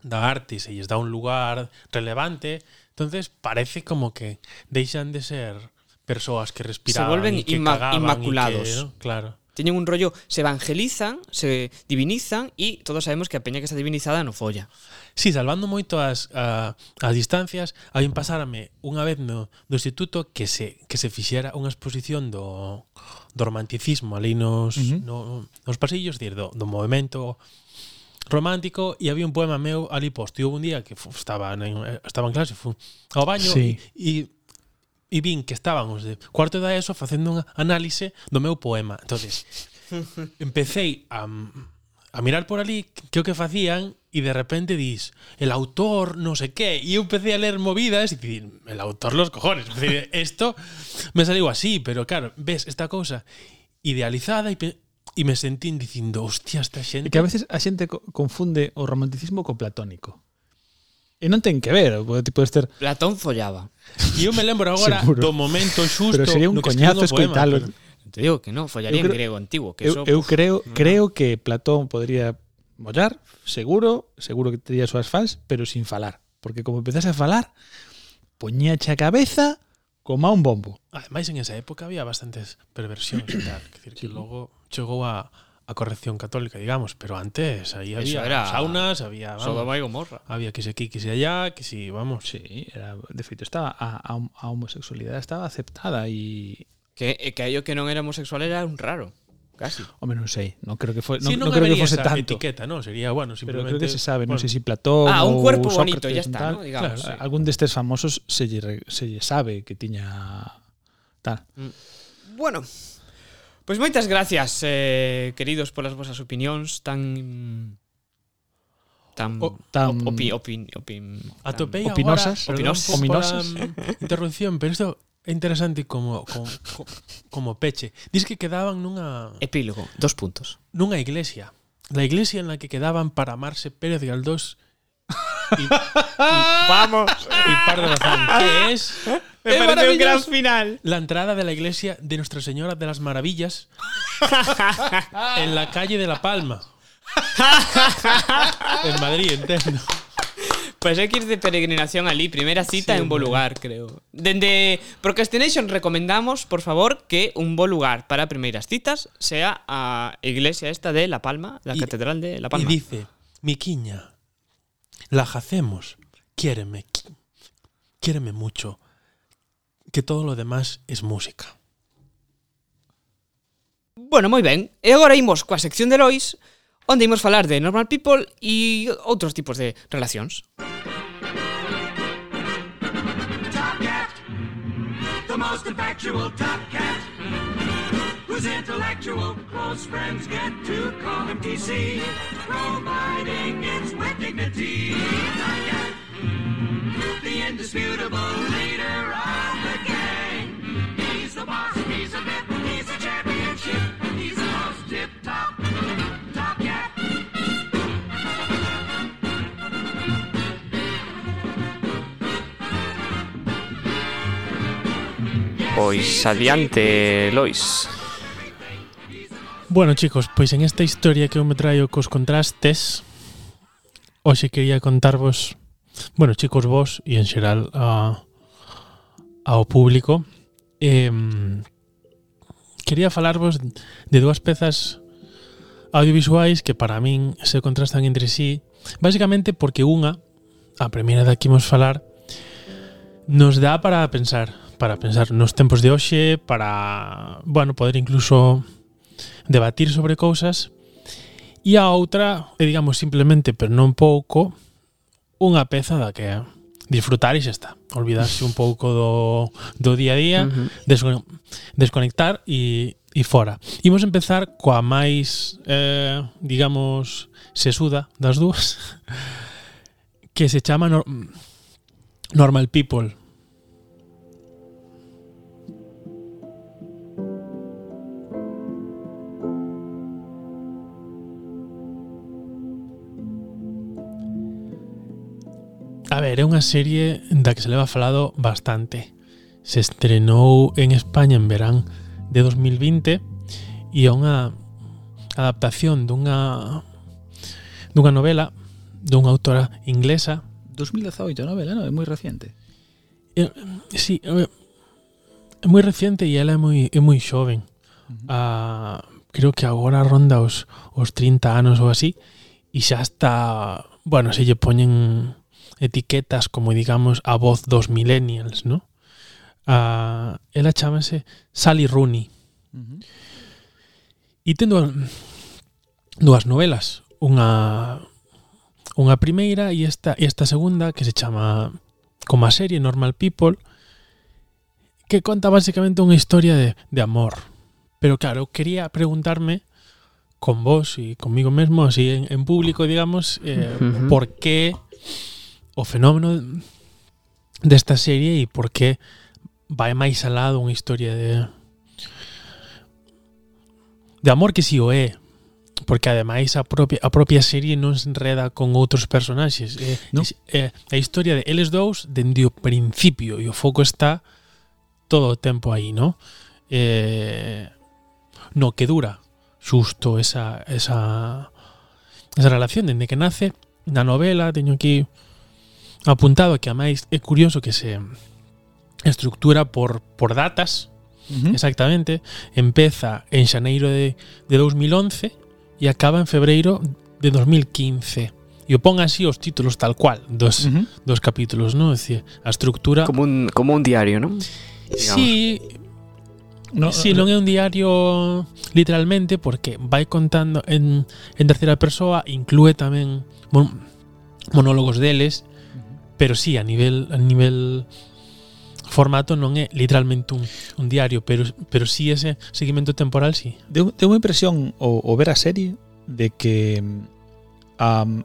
da arte se lles dá un lugar relevante, entonces parece como que deixan de ser persoas que respiraban volven y que inma- cagaban y inmaculados. que, ¿no? Claro. teñen un rollo, se evangelizan, se divinizan e todos sabemos que a peña que está divinizada non folla. Sí, salvando moito as, a, as distancias, hai un pasarme unha vez no, do instituto que se, que se fixera unha exposición do, do romanticismo ali nos, uh -huh. no, nos pasillos, dir, do, do movimento romántico e había un poema meu ali posto. E un día que fu, estaba, en, estaba en clase, fu, ao baño sí. e, e e vin que estaban os de cuarto da ESO facendo unha análise do meu poema. entonces empecé a, a mirar por ali que o que facían e de repente dis el autor no sé qué e eu empecé a ler movidas e dicir el autor los cojones decir, esto me saliu así pero claro ves esta cousa idealizada e e me sentín dicindo hostia esta xente que a veces a xente confunde o romanticismo co platónico. E non ten que ver, porque ti podes ter... Platón follaba. E eu me lembro agora Seguro. do momento xusto... Pero sería un coñazo escoitalo. Pero... Te digo que non, follaría creo, en grego antigo. Que eu, so, eu creo, no. creo que Platón podría mollar, seguro, seguro que tería súas fans, pero sin falar. Porque como empezase a falar, poñíache a cabeza como a un bombo. Ademais, en esa época había bastantes perversións e tal. Quer decir, sí. que logo chegou a, a corrección católica, digamos, pero antes Eso había era saunas, había vamos, Sodoma e Gomorra. había que se aquí, que se allá, que si, vamos. Sí, era, de feito estaba a, a, a homosexualidade estaba aceptada e Que, e que aquello que non era homosexual era un raro. Casi. Home, non sei, non creo que foi, non, si non non, creo que fose esa tanto. etiqueta, ¿no? Sería, bueno, Pero simplemente... creo que se sabe, non bueno, sei si Platón Ah, un cuerpo bonito, Sócrates, ya está, tal. ¿no? Digamos, Claro, sí. algún destes famosos se lle, se lle sabe que tiña tal. Bueno, Pois moitas gracias, eh, queridos, polas vosas opinións tan tan o, tan opi, opi, opi, atopei tan, opinosas, agora, opinosas, perdón, opinosas. interrupción, pero isto é interesante como, como, como peche. Diz que quedaban nunha... Epílogo, dos puntos. Nunha iglesia. La iglesia en la que quedaban para amarse Pérez Galdós y, y, Vamos. y Pardo Bazán, que es Me ¡Es parece un gran final. la entrada de la iglesia de Nuestra Señora de las Maravillas en la calle de La Palma. en Madrid, entiendo. Pues hay que ir de peregrinación ali, primera cita Sí, en un bo hombre. lugar, creo. Dende Procrastination recomendamos, por favor, que un bo lugar para primeiras citas sea a iglesia esta de La Palma, la Y- Catedral de La Y Palma. dice, Miquiña, la hacemos, quiéreme, qui- quiéreme mucho, que todo lo demás es música. Bueno, moi ben. E agora imos coa sección de Lois, onde imos falar de normal people e outros tipos de relacións. Top Cat, the most effectual Top Cat, whose intellectual close friends get to call him TC, providing its with dignity. Top Cat, the indisputable Pois adiante, Lois. Bueno, chicos, pois en esta historia que eu me traio cos contrastes, hoxe quería contarvos, bueno, chicos, vos e en xeral a, ao público, eh, quería falarvos de dúas pezas audiovisuais que para min se contrastan entre sí, basicamente porque unha, a primeira da que imos falar, nos dá para pensar, para pensar nos tempos de hoxe, para, bueno, poder incluso debatir sobre cousas. E a outra, é, digamos, simplemente, pero non pouco, unha peza da que disfrutar e xa está. Olvidarse un pouco do, do día a día, uh -huh. descone desconectar e, e fora. Imos empezar coa máis, eh, digamos, sesuda das dúas, que se chama Nor Normal People. A ver, é unha serie da que se leva falado bastante. Se estrenou en España en verán de 2020 e é unha adaptación dunha dunha novela dunha autora inglesa 2018 eh, a novela, non? É moi reciente. Si, sí, é moi reciente e ela é moi é moi xoven. Uh -huh. ah, creo que agora ronda os os 30 anos ou así e xa está, bueno, se lle poñen etiquetas como digamos a voz dos millennials, ¿no? Ah, ela chámase Sally Rooney Uh -huh. e ten dúas, dúas novelas, unha unha primeira e esta e esta segunda que se chama como a serie Normal People que conta basicamente unha historia de, de amor. Pero claro, quería preguntarme con vos e conmigo mesmo, así en, en público, digamos, eh, por qué o fenómeno desta serie e por que vai máis alá dunha historia de de amor que si o é. Porque ademais a propia a propia serie non se enreda con outros personaxes. É, no. é, é a historia de eles dous dende o principio e o foco está todo o tempo aí no? Eh, no que dura xusto esa esa esa relación. Dende que nace na novela teño aquí apuntado que ademais é curioso que se estructura por, por datas, uh -huh. exactamente, empeza en xaneiro de, de 2011 e acaba en febreiro de 2015. E o pon así os títulos tal cual dos, uh -huh. dos capítulos, ¿no? É decir, a estructura... Como un, como un diario, ¿no? Sí, No, sí, eh, no. non é un diario literalmente porque vai contando en, en terceira persoa, inclúe tamén mon, monólogos deles, pero sí, a nivel a nivel formato non é literalmente un, un diario, pero pero sí ese seguimento temporal sí. Deu, deu impresión o, o ver a serie de que um,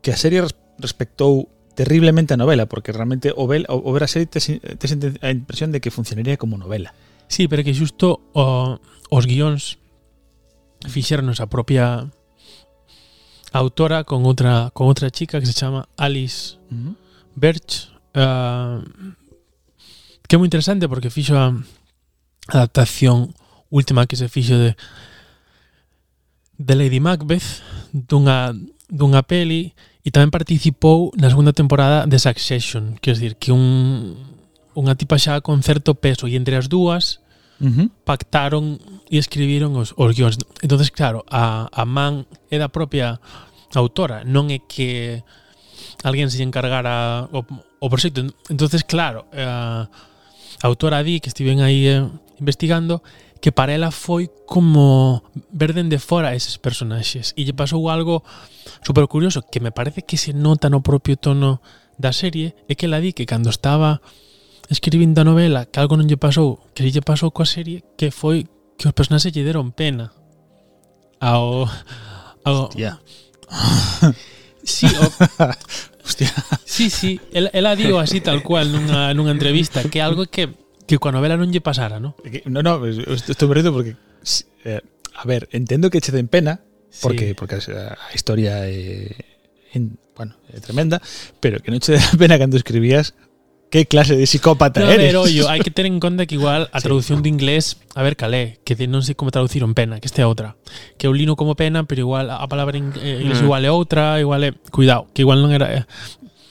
que a serie res, respectou terriblemente a novela, porque realmente o, vel, o, o ver a serie tes, tes a impresión de que funcionaría como novela. Sí, pero que xusto o, os guións fixeron a propia autora con outra con outra chica que se chama Alice uh -huh. Birch uh, que é moi interesante porque fixo a adaptación última que se fixo de de Lady Macbeth dunha dunha peli e tamén participou na segunda temporada de Succession, quer dizer, que un unha tipa xa con certo peso e entre as dúas uh -huh. pactaron e escribiron os, os guións. entonces claro, a, a man é da propia autora, non é que alguén se encargara o, o proxecto. entonces claro, a, a autora di que estiven aí eh, investigando que para ela foi como ver dende fora eses personaxes e lle pasou algo super curioso que me parece que se nota no propio tono da serie é que ela di que cando estaba escribindo a novela que algo non lle pasou, que lle pasou coa serie, que foi que os personaxes lle deron pena ao... ao... Hostia. Sí, o... Hostia. Sí, sí, ela, ela digo así tal cual nunha, nunha entrevista, que algo que que coa novela non lle pasara, ¿no? No, no, estou rindo porque eh, a ver, entendo que che den pena porque sí. porque a historia é en, bueno, é tremenda, pero que non che den pena cando escribías que clase de psicópata No, eres. ver, ollo, hai que ter en conta que igual a Sí. traducción de inglés, a ver calé, que sei como traducir en pena, que este é outra. Que eu lino como pena, pero igual a palabra en eh, inglés Mm. igual é outra, igual é, cuidado, que igual non era eh,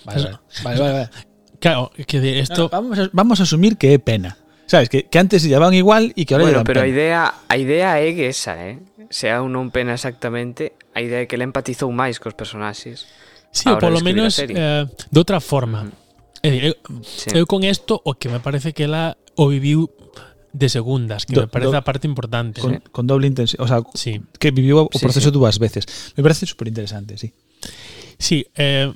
Vale, vale, vale, vale, vale. Claro, que de No, esto vamos, a, vamos a asumir que é pena. Sabes, que, que antes se llamaban igual e que ahora Bueno, pero a pena. idea, a idea é que esa, eh? Sea un non pena exactamente, a idea é que ele empatizou máis cos personaxes. Sí, ou polo menos eh, de outra forma. É dicir, eu, sí. eu con isto o que me parece que ela o viviu de segundas, que do, me parece do, a parte importante. Con, sí. con doble intensidade, o sea, sí. que viviu o proceso sí, dúas veces. Me parece superinteresante, sí. Sí, eh,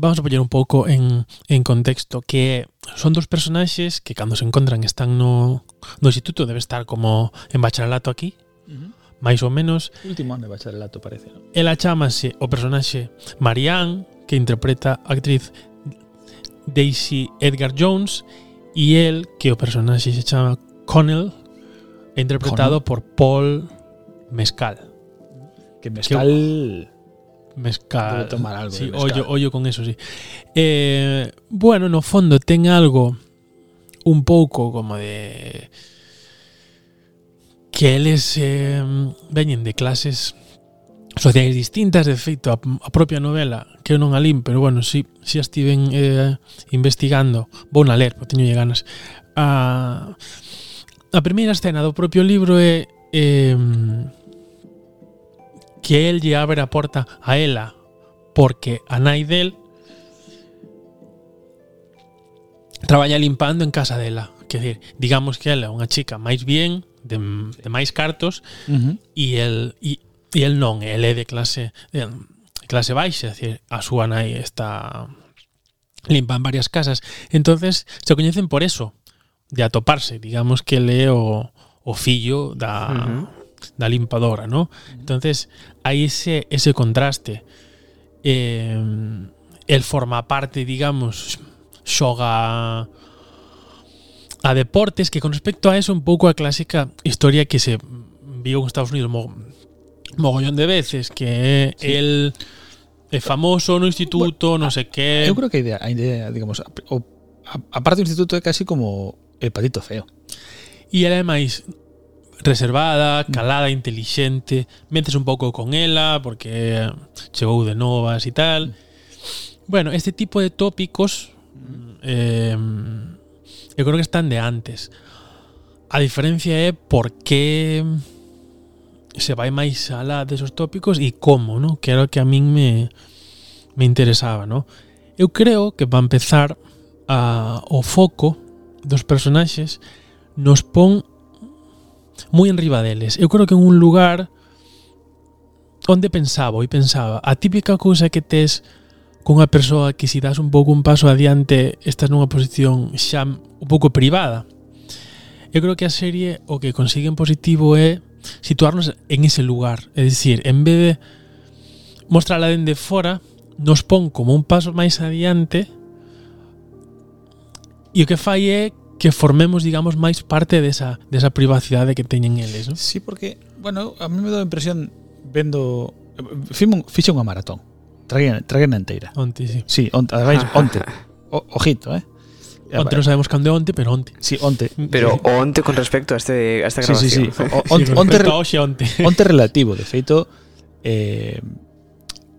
vamos a poñer un pouco en, en contexto que son dos personaxes que cando se encontran están no, no instituto, debe estar como en bacharelato aquí, uh -huh. máis ou menos. Último ano de bacharelato, parece. ¿no? Ela chamase o personaxe Marianne, que interpreta a actriz Daisy Edgar Jones, e el, que o personaxe se chama Connell, interpretado por Paul Mescal. Que mezcal... Mescal. Debe tomar algo Sí, mezcal. ollo con eso, sí. Eh, bueno, no fondo ten algo un pouco como de que eles eh, veñen de clases sociais distintas, de feito, a, a propia novela, que eu non a lim, pero bueno, si, si a estiven eh, investigando, vou na ler, teño lle ganas. A, a primeira escena do propio libro é eh, que el lle abre a porta a ela, porque a nai del traballa limpando en casa dela. Que decir, digamos que ela é unha chica máis bien, de, de máis cartos, uh -huh. e el, e, E el non, el é de clase de clase baixa, decir, a súa nai está limpan varias casas. Entonces, se coñecen por eso, de atoparse, digamos que le o, o fillo da, uh -huh. da limpadora, ¿no? Entonces, hai ese, ese contraste. Eh, el forma parte, digamos, xoga a deportes que con respecto a eso un pouco a clásica historia que se viu en Estados Unidos mo, mogollón de veces que sí. el é famoso no instituto, bueno, non sei que. Eu creo que a idea, a idea digamos, a, o, a, a parte do instituto é casi como el patito feo. E ela é máis reservada, calada, mm. intelixente, metes un pouco con ela porque chegou de novas e tal. Mm. Bueno, este tipo de tópicos mm. eh, eu creo que están de antes. A diferencia é por que se vai máis alá desos tópicos e como, no? que era o que a min me, me interesaba. No? Eu creo que para empezar a, o foco dos personaxes nos pon moi enriba deles. Eu creo que en un lugar onde pensaba e pensaba a típica cousa que tes cunha persoa que si das un pouco un paso adiante estás nunha posición xa un pouco privada. Eu creo que a serie o que consigue en positivo é situarnos en ese lugar. É dicir, en vez de mostrarla dende fora, nos pon como un paso máis adiante e o que fai é que formemos, digamos, máis parte desa, desa privacidade que teñen eles, non? Sí, porque, bueno, a mí me dá a impresión vendo... Fixe unha maratón. Traguena, traguena inteira. Onte, sí. Sí, onte, ademais, onte. O, ojito, eh? Onte non sabemos cando é onte, pero onte. Sí, onte. Mm. Pero o onte con respecto a, este, a esta grabación. Sí, sí, sí. O, onte, onte, onte, onte. onte relativo, de feito, eh,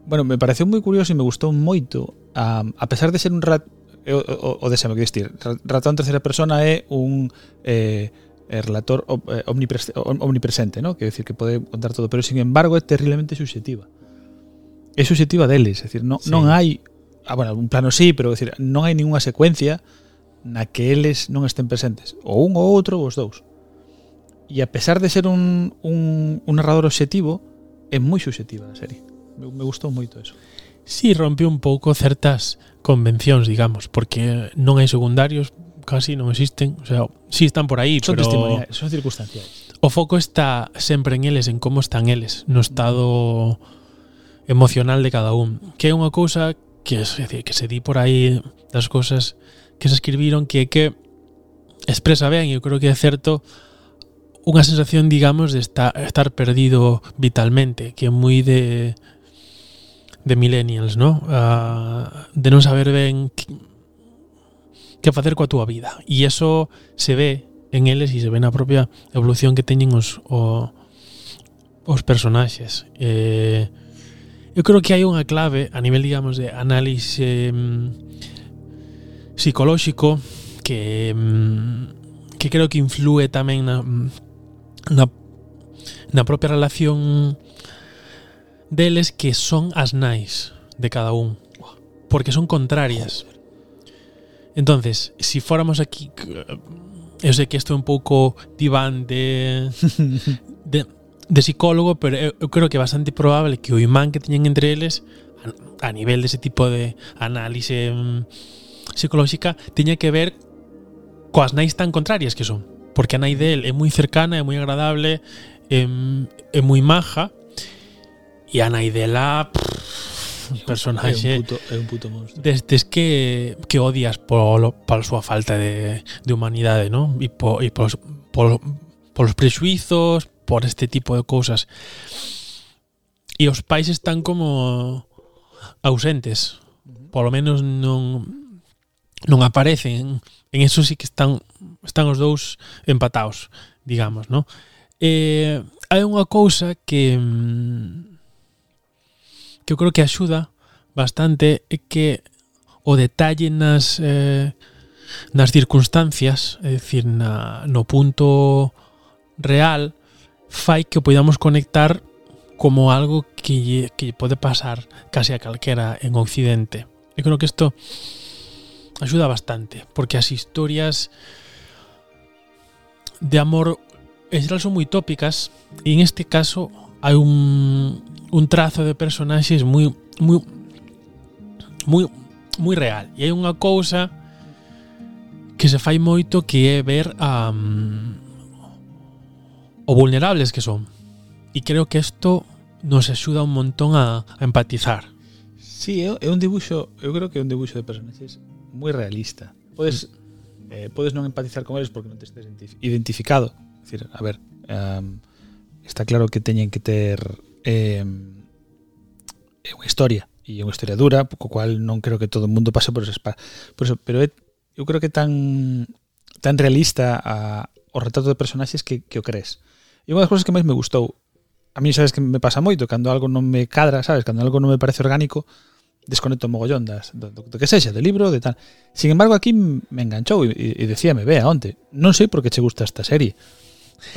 bueno, me pareceu moi curioso e me gustou moito a, a pesar de ser un rat o, o, o desame, que dicir, ratón terceira persona é un eh, eh relator eh, omnipresente, omnipresente ¿no? que decir que pode contar todo, pero sin embargo é terriblemente subjetiva. É subjetiva deles, é decir, non, sí. non hai ah, bueno, un plano sí, pero decir, non hai ninguna secuencia na que eles non estén presentes, ou un ou outro ou os dous. E a pesar de ser un, un, un narrador obxectivo, é moi subjetiva a serie. Me, me gustou moito eso. Si sí, rompe un pouco certas convencións, digamos, porque non hai secundarios, casi non existen, o sea, si sí están por aí, son pero testimoniais, son circunstanciais. O foco está sempre en eles, en como están eles, no estado emocional de cada un, que é unha cousa que, que se di por aí das cousas que se escribiron que que expresa ben, eu creo que é certo, unha sensación, digamos, de estar, estar perdido vitalmente, que é moi de de millennials, ¿no? Uh, de non saber ben que facer coa túa vida. E eso se ve en eles e se ve na propia evolución que teñen os o, os personaxes. Eh, eu creo que hai unha clave a nivel, digamos, de análise eh, mm, psicolóxico que mm, que creo que influe tamén na, na, na propia relación deles que son as nais de cada un porque son contrarias. Entonces si fóramos aquí eh, eu sei que isto é un pouco diván de, de de psicólogo, pero eu creo que é bastante probable que o imán que teñen entre eles a nivel dese de tipo de análise mm, psicolóxica tiña que ver coas nais tan contrarias que son. Porque a nai del é moi cercana, é moi agradable é, é moi maja e a nai dela pff, un personaxe é un puto, é un puto monstro destes que, que odias polo, pola súa falta de, de humanidade non? e, po, e polos, polos, polos prexuizos por este tipo de cousas. E os pais están como ausentes. Polo menos non non aparecen. En eso sí que están están os dous empatados, digamos, ¿no? Eh, hai unha cousa que mm, que eu creo que axuda bastante é que o detalle nas eh, nas circunstancias, é dicir, na, no punto real, fai que o podamos conectar como algo que, lle, que lle pode pasar case a calquera en Occidente. Eu creo que isto Ayuda bastante, porque as historias de amor en xeral son moi tópicas e en este caso hai un, un trazo de personaxes moi moi moi moi real. E hai unha cousa que se fai moito que é ver a um, o vulnerables que son. E creo que isto nos axuda un montón a, a empatizar. Sí, é un dibuixo, eu creo que é un dibuixo de personaxes moi realista. Podes eh, podes non empatizar con eles porque non te estes identificado. Es decir, a ver, um, está claro que teñen que ter ehm, eh, unha historia e unha historia dura, co cual non creo que todo o mundo pase por ese. Por eso, pero é, eu creo que tan tan realista a, o retrato de personaxes que, que o crees. E unha das cousas que máis me gustou, a mí sabes que me pasa moito, cando algo non me cadra, sabes, cando algo non me parece orgánico, desconecto mogollón das, do, do, do que sexa, de libro, de tal. Sin embargo, aquí me enganchou e, e decíame, vea, onte, non sei por que che gusta esta serie.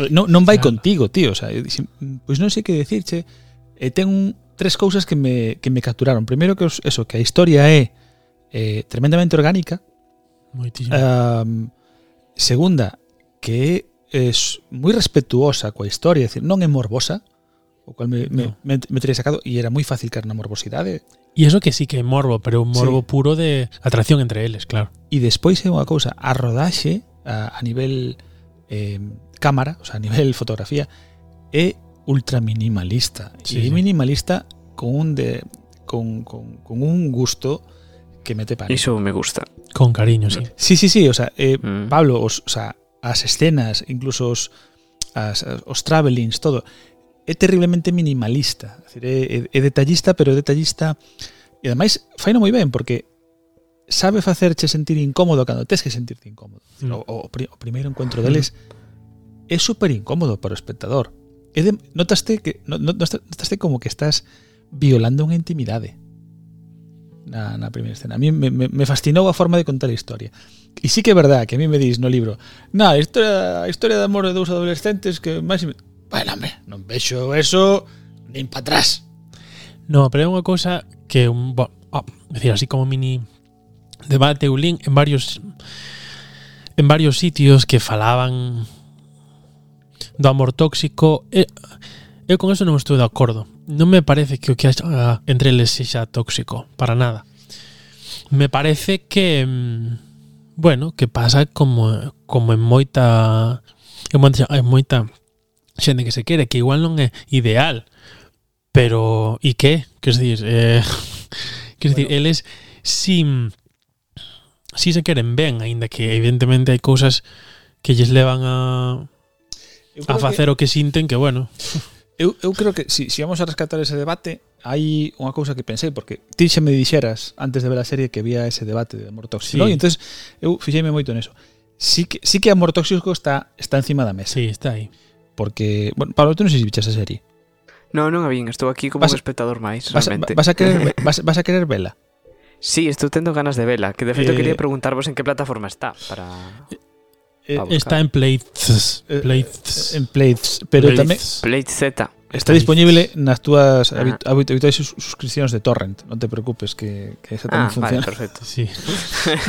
Eh, non, non vai claro. contigo, tío, o sea, mm, pois pues non sei que decirche. E eh, ten un, tres cousas que me, que me capturaron. Primeiro que os, eso, que a historia é eh, tremendamente orgánica. Moitísimo. Um, segunda, que é moi respetuosa coa historia, decir, non é morbosa, o cual me, no. me, me, me sacado e era moi fácil caer na morbosidade E iso que sí que é morbo, pero un morbo sí. puro de atracción entre eles, claro. E despois é unha cousa, a rodaxe a, a nivel eh, cámara, o sea, a nivel fotografía, é ultra minimalista. Sí, e sí. minimalista con un de con, con, con un gusto que mete para. Iso me gusta. Con cariño, sí. Sí, sí, sí, o sea, eh, mm. Pablo, os, o sea, as escenas, incluso os as, os travelings, todo, é terriblemente minimalista. É, é, é detallista, pero é detallista... E ademais, faino moi ben, porque sabe facerche sentir incómodo cando tes que sentirte incómodo. Mm. O, o, o primeiro encontro deles é super incómodo para o espectador. É de, notaste que no, notaste como que estás violando unha intimidade na, na primeira escena. A mí me, me, me fascinou a forma de contar a historia. E sí que é verdad que a mí me dis no libro, na, a historia, a historia de amor de dous adolescentes que máis Bueno, hombre, non vexo eso nin para atrás. No, pero é unha cousa que un, bo, oh, decir, así como mini debate o link en varios en varios sitios que falaban do amor tóxico e, eu con eso non estou de acordo non me parece que o que haxa entre eles sexa tóxico, para nada me parece que mm, bueno, que pasa como como en moita en moita, en moita xente que se quere, que igual non é ideal, pero e que? Quer dizer, eh, quer bueno. eles si si se queren ben, aínda que evidentemente hai cousas que lles levan a a facer que, o que sinten que bueno. Eu, eu creo que si, si vamos a rescatar ese debate, hai unha cousa que pensei porque ti xa me dixeras antes de ver a serie que había ese debate de amor tóxico, sí. no? e entonces eu fixeime moito neso. Sí que sí que amor tóxico está está encima da mesa. Sí, está aí. Porque, bueno, Pablo, tú non sei se bichas a serie. No, non a vin, estou aquí como vas, un espectador máis, vas, realmente. Vas a querer, vas, vas a querer vela? Sí, estou tendo ganas de vela, que de feito eh, quería preguntarvos en que plataforma está para eh, Está en Play, eh, Play, eh, en Plates. pero tamén Play Z. Está disponible nas túas ah. habituais suscripcións de torrent, non te preocupes que, que esa tamén ah, funciona. Vale, perfecto. Sí.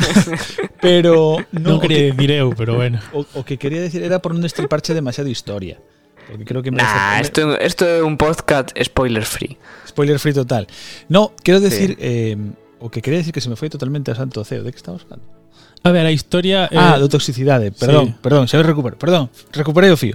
pero non no, quería decir eu, pero bueno. O, o que quería decir era por non destriparche demasiado historia. Porque creo que nah, esto, esto é un podcast spoiler free. Spoiler free total. No, quero decir sí. eh, o que quería decir que se me foi totalmente a santo ceo, de que estamos falando? A ver, a historia Eh... Ah, do toxicidade, perdón, sí. perdón, xa me recupero. Perdón, recuperei o fío.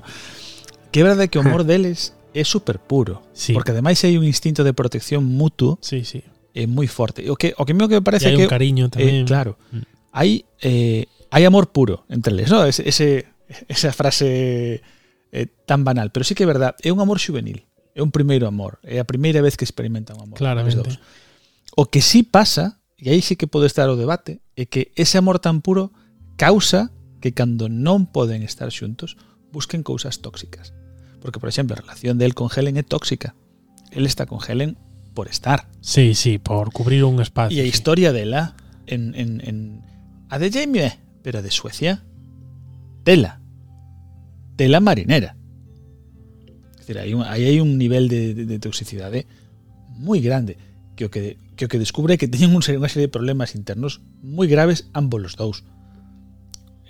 Que verdade que o amor deles é super puro. Sí. Porque ademais hai un instinto de protección mutuo sí, sí. é moi forte. O que, o que me que me parece e hai que... un cariño eh, tamén. Eh, claro. Mm. Hai, eh, hai amor puro entre eles, ¿no? Ese, ese, esa frase eh, tan banal. Pero sí que é verdad, é un amor juvenil. É un primeiro amor. É a primeira vez que experimentan un amor. Claramente. O que sí pasa, e aí sí que pode estar o debate, é que ese amor tan puro causa que cando non poden estar xuntos busquen cousas tóxicas. Porque, por ejemplo, la relación de él con Helen es tóxica. Él está con Helen por estar. Sí, sí, por cubrir un espacio. Y a sí. historia de la en, en, en a de Jamie, pero de Suecia, tela. Tela marinera. Es decir, hay un, ahí hay un nivel de, de, de toxicidad eh, muy grande que o que, que, o que descubre que teñen unha serie de problemas internos moi graves ambos los dous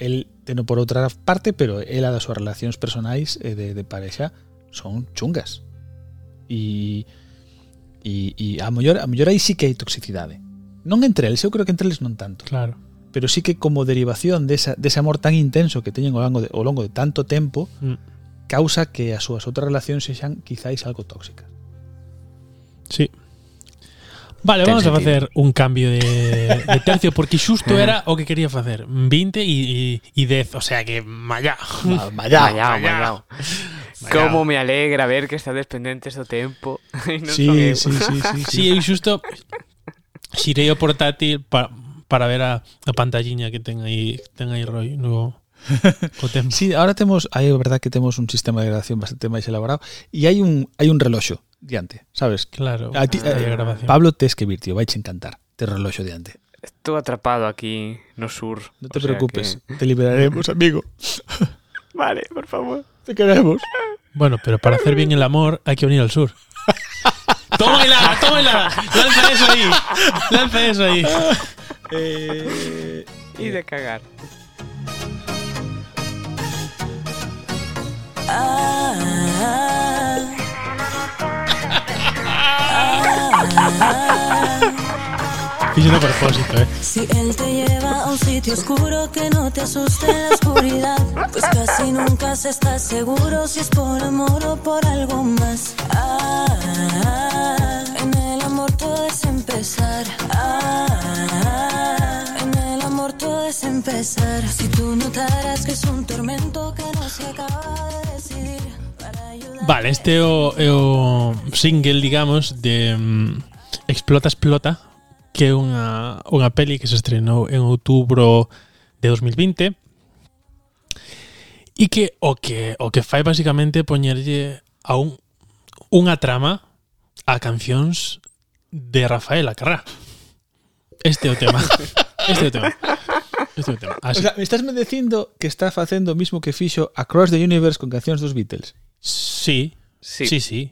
el teno por outra parte, pero ela das súas relacións personais e eh, de, de parexa son chungas. E, e, e a mellor, a mellor aí sí que hai toxicidade. Eh. Non entre eles, eu creo que entre eles non tanto. Claro. Pero sí que como derivación desa, dese amor tan intenso que teñen ao longo de, ao longo de tanto tempo, mm. causa que as súas outras relacións sexan quizáis algo tóxicas. Sí. Vale, vamos a facer un cambio de, de tercio porque xusto era o que quería facer 20 e, e 10, o sea que Mallá, mallá, mallá. Como me alegra ver que estades pendentes do tempo non sí, sí, sí, sí, sí, eu xusto xirei o portátil para, para ver a, a pantalliña que ten aí ten aí Roy no. Sí, ahora temos, aí é verdad que temos un sistema de grabación bastante máis elaborado e hai un hai un reloxo diante, sabes? Claro. A ti, ah, eh, Pablo tes que vir, tío, vai encantar. Te reloxo diante. Estou atrapado aquí no sur. No te preocupes, que... te liberaremos, amigo. vale, por favor. Te queremos. Bueno, pero para hacer bien el amor hay que venir al sur. ¡Toma helada, toma helada! Lanza eso ahí. Lanza eso ahí. Eh, y de cagar. A propósito, eh. Si él te lleva a un sitio oscuro que no te asuste la oscuridad, pues casi nunca se está seguro si es por amor o por algo más. Ah, en el amor todo es empezar. Ah, en el amor todo es empezar. Si tú notaras que es un tormento que no se acaba de. Vale, este é o, é o single, digamos, de mm, Explota Explota, que é unha, unha peli que se estrenou en outubro de 2020 e que o que o que fai basicamente poñerlle a un unha trama a cancións de Rafael Acarrá. Este é o tema. Este é o tema. Este é o tema. Así. O sea, me estás me dicindo que está facendo o mismo que fixo Across the Universe con cancións dos Beatles. Sí. Sí, sí. Sí,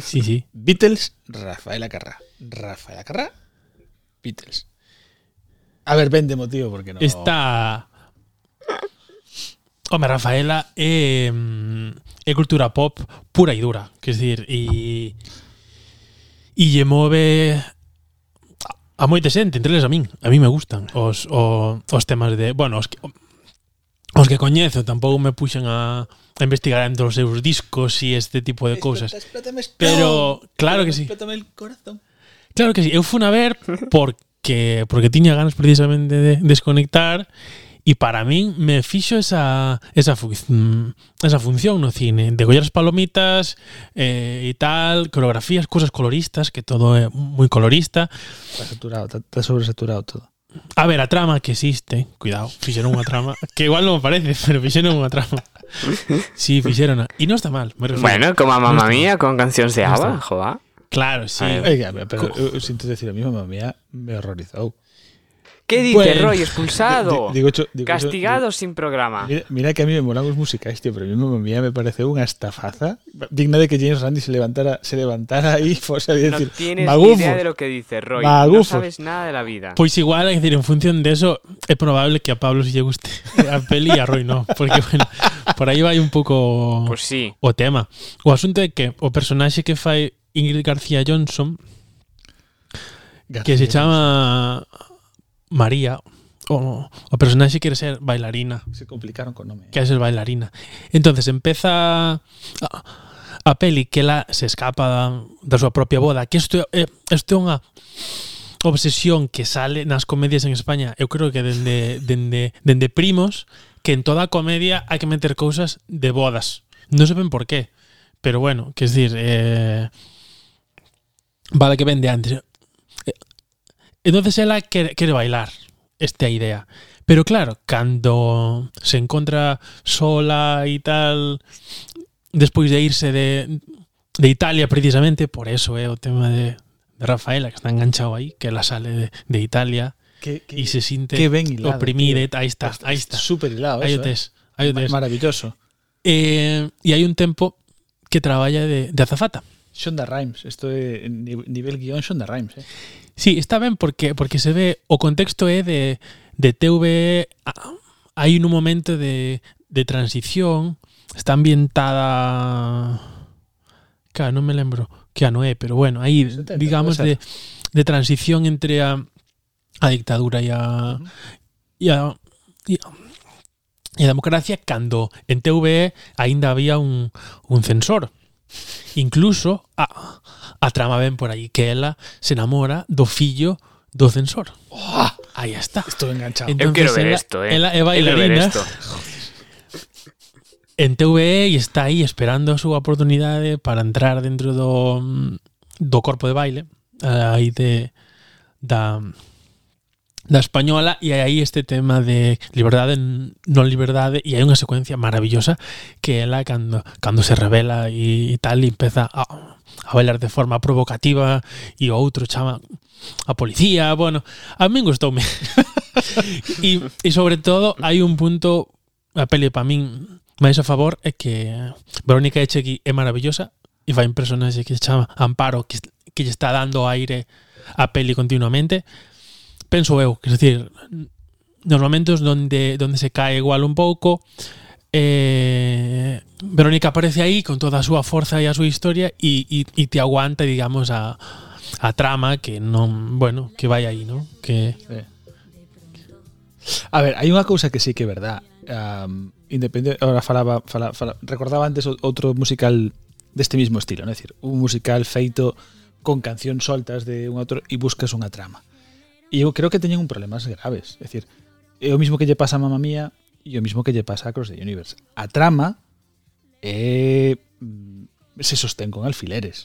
sí. sí. Beatles, Rafaela Carrá. Rafaela Carrá, Beatles. A ver, vende motivo porque no. Está. Home, Rafaela é, é cultura pop pura e dura, que dizer, e e lle move a moita xente, entre eles a min. A min me gustan os, o, os temas de, bueno, os que os que coñezo tampouco me puxen a investigar entre os seus discos e este tipo de. Explótame, explótame, Pero, claro que sí. Explótame el corazón. Claro que sí, eu fui a ver porque porque tiña ganas precisamente de desconectar e para min me fixo esa esa esa función no cine, de collar as palomitas eh, e tal, coreografías, cousas coloristas, que todo é moi colorista. Está saturado, está sobresaturado todo. A ver, a trama que existe, cuidado, fixeron unha trama, que igual non me parece, pero fixeron unha trama. Sí, hicieron. Y no está mal. Bueno, como a Mamma no Mía con canción de no ABBA. Claro, sí. Oiga, pero, pero, sin te decir a mí, Mamma Mía me horrorizó. ¿Qué dice Bueno. Roy? Expulsado. Di- digo Castigado sin programa. Mira, mira que a mí me molan os musicais, tío, pero a mí me parece unha estafaza digna de que James Randi se levantara, se levantara ahí y fuese a No decir, tienes magufos. idea de lo que dice Roy. No sabes nada de la vida. Pois igual, é dicir, en función de eso, é probable que a Pablo si lle guste a peli e a Roy no, porque bueno, por aí vai un pouco Pues sí. o tema. O asunto é que o personaxe que fai Ingrid García Johnson, que se chama María, o, o personaxe quere ser bailarina. Se complicaron con nome. Quere ser bailarina. Entonces empeza a, a peli que ela se escapa da, da súa propia boda, que isto é, isto é unha obsesión que sale nas comedias en España, eu creo que dende, dende, dende primos, que en toda comedia hai que meter cousas de bodas. Non se ven por qué, pero bueno, que es decir, eh, vale que vende antes, Eh, Entonces ela quere, quere bailar, esta idea. Pero claro, cando se encontra sola e tal, despois de irse de, de Italia precisamente, por eso é o tema de, de Rafaela, que está enganchado aí, que ela sale de, de Italia Que, que, e se ben hilado, oprimida. Aí está, aí está. Súper hilado Aí eso, tes. Eh. tes. Maravilloso. Eh, e hai un tempo que traballa de, de azafata. Shonda Rhimes, esto é ni- nivel guion Shonda Rhimes, eh. Sí, está ben porque porque se ve o contexto é de de TV hai un momento de de transición, está ambientada Claro, non me lembro que ano é, pero bueno, aí 70, digamos de de transición entre a a dictadura e a e a, e a e a democracia cando en TVE aínda había un, un censor. Incluso a, a trama ven por aí que ela se enamora do fillo do censor. Oh, aí está. Estou enganchado. Entonces, Eu quero ver ela, esto, eh. Ela é bailarina. En TVE e está aí esperando a súa oportunidade para entrar dentro do do corpo de baile eh, aí de da da española e hai este tema de liberdade non liberdade e hai unha secuencia maravillosa que ela cando, cando se revela e, e tal e empeza a, a bailar de forma provocativa e o outro chama a policía, bueno, a min gustoume. E, e sobre todo hai un punto a peli para min máis a favor é que Verónica Echegui é maravillosa e vai un personaxe que se chama Amparo que, que lle está dando aire a peli continuamente penso eu, que decir, nos momentos donde, donde se cae igual un pouco, eh, Verónica aparece aí con toda a súa forza e a súa historia e, e, e te aguanta, digamos, a, a trama que non, bueno, que vai aí, ¿no? Que sí. A ver, hai unha cousa que sí que é verdad. Um, independente, ahora falaba, falaba, falaba, recordaba antes outro musical deste mismo estilo, ¿no? es decir, un musical feito con cancións soltas de un autor e buscas unha trama. E eu creo que teñen un problemas graves, é dicir, é o mismo que lle pasa a Mamma Mía e o mismo que lle pasa a Cross the Universe. A trama é mm, se sostén con alfileres.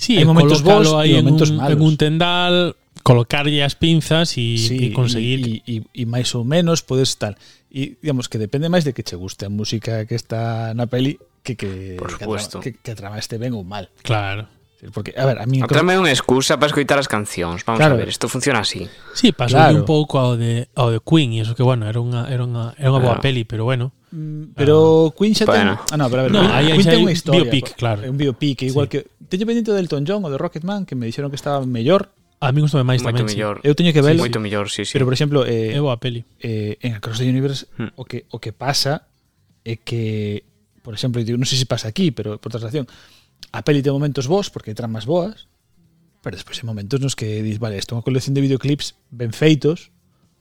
Sí, Hai momentos bons aí en momentos un, malos. en un tendal, colocarlle as pinzas e, e conseguir e, e, máis ou menos podes tal. E digamos que depende máis de que che guste a música que está na peli que que Por que, a trama, supuesto. que, que a trama este ben ou mal. Claro. Porque, a ver, a mí... Tamén é unha excusa para escoitar as cancións. Vamos claro. a ver, isto funciona así. Sí, pasou claro. un pouco ao de, ao de Queen e eso que, bueno, era unha, era unha, era unha claro. boa ah. peli, pero bueno. Mm, pero ah. Queen xa bueno. ten... Ah, no, pero a ver, no, Queen, Queen ten unha historia. Biopic, claro. Un biopic, igual sí. que... Teño pendiente del Elton John ou de Rocketman, que me dixeron que estaba mellor. A mí gustame máis moito tamén. Mellor. Sí. Eu teño que velo. Sí, moito sí. mellor, sí, sí. Pero, por exemplo, eh, é boa peli. Eh, en Across the Universe, hmm. o, que, o que pasa é que, por exemplo, non sei sé si se pasa aquí, pero por traslación, A peli ten momentos bons porque tramas boas, pero despois hai momentos nos que dis, vale, isto é unha colección de videoclips ben feitos,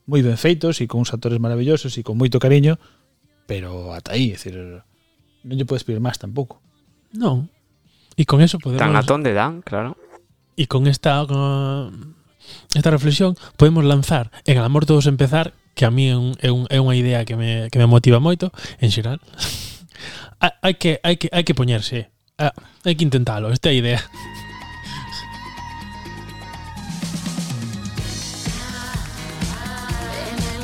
moi ben feitos e con uns actores maravillosos e con moito cariño, pero ata aí, é decir, non lle podes pedir máis tampouco. Non. E con eso podemos... Tan atón de dan, claro. E con esta... Con esta reflexión podemos lanzar en El amor todos empezar que a mí é, un, é, un, é unha idea que me, que me motiva moito en xeral hai que hai que hai que poñerse Ah, hai que intentalo, esta idea.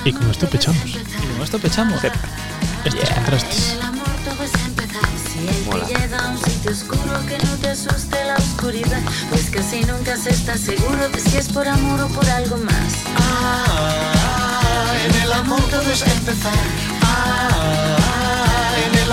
E con esto pechamos E con esto pechamos. estos contrastes. El amor todo es empezar. Si él Mola. un sitio oscuro que no te asuste la oscuridad, pues casi nunca se está seguro de si es por amor o por algo más. Ah, en el amor todo es empezar.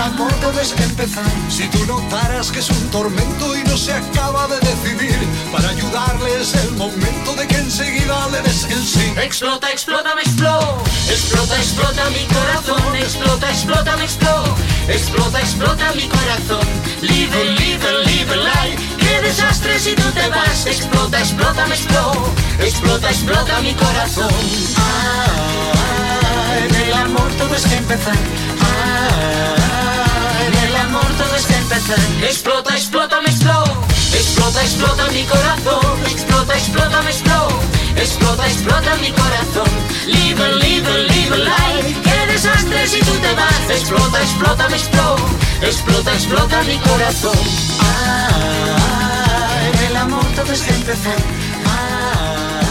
Ah, amor todo es empezar. Si tú notaras que es un tormento y no se acaba de decidir, para ayudarle es el momento de que enseguida le des el sí. Explota, explota, me explota. Explota, explota mi corazón. Explota, explota, me explota. Explota, explota mi corazón. Live, live, live life. Qué desastre si tú te vas. Explota, explota, me explota. Explota, explota mi corazón. Ah, en el amor todo es empezar. Ah, Explota, explota, me explota. Explota, explota mi corazón. Explota, explota, me explota. Explota, explota mi corazón. Live, live, live life. Qué desastre si tú te vas. Explota, explota, me explota. Explota, explota mi corazón. Ah, en el amor todo es empezar. Ah,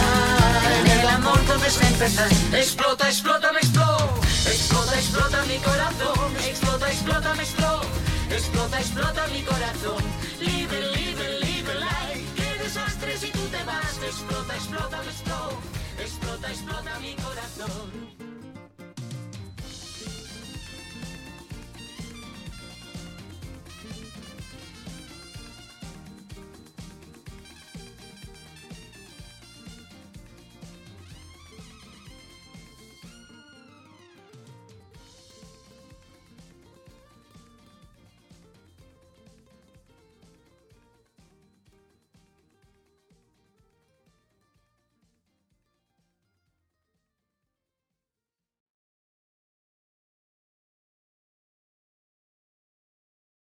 en el amor todo empezar. Explota, explota, me explota. Explota, explota mi corazón. Explota, explota, me explota. Explota, explota mi corazón. Live, live,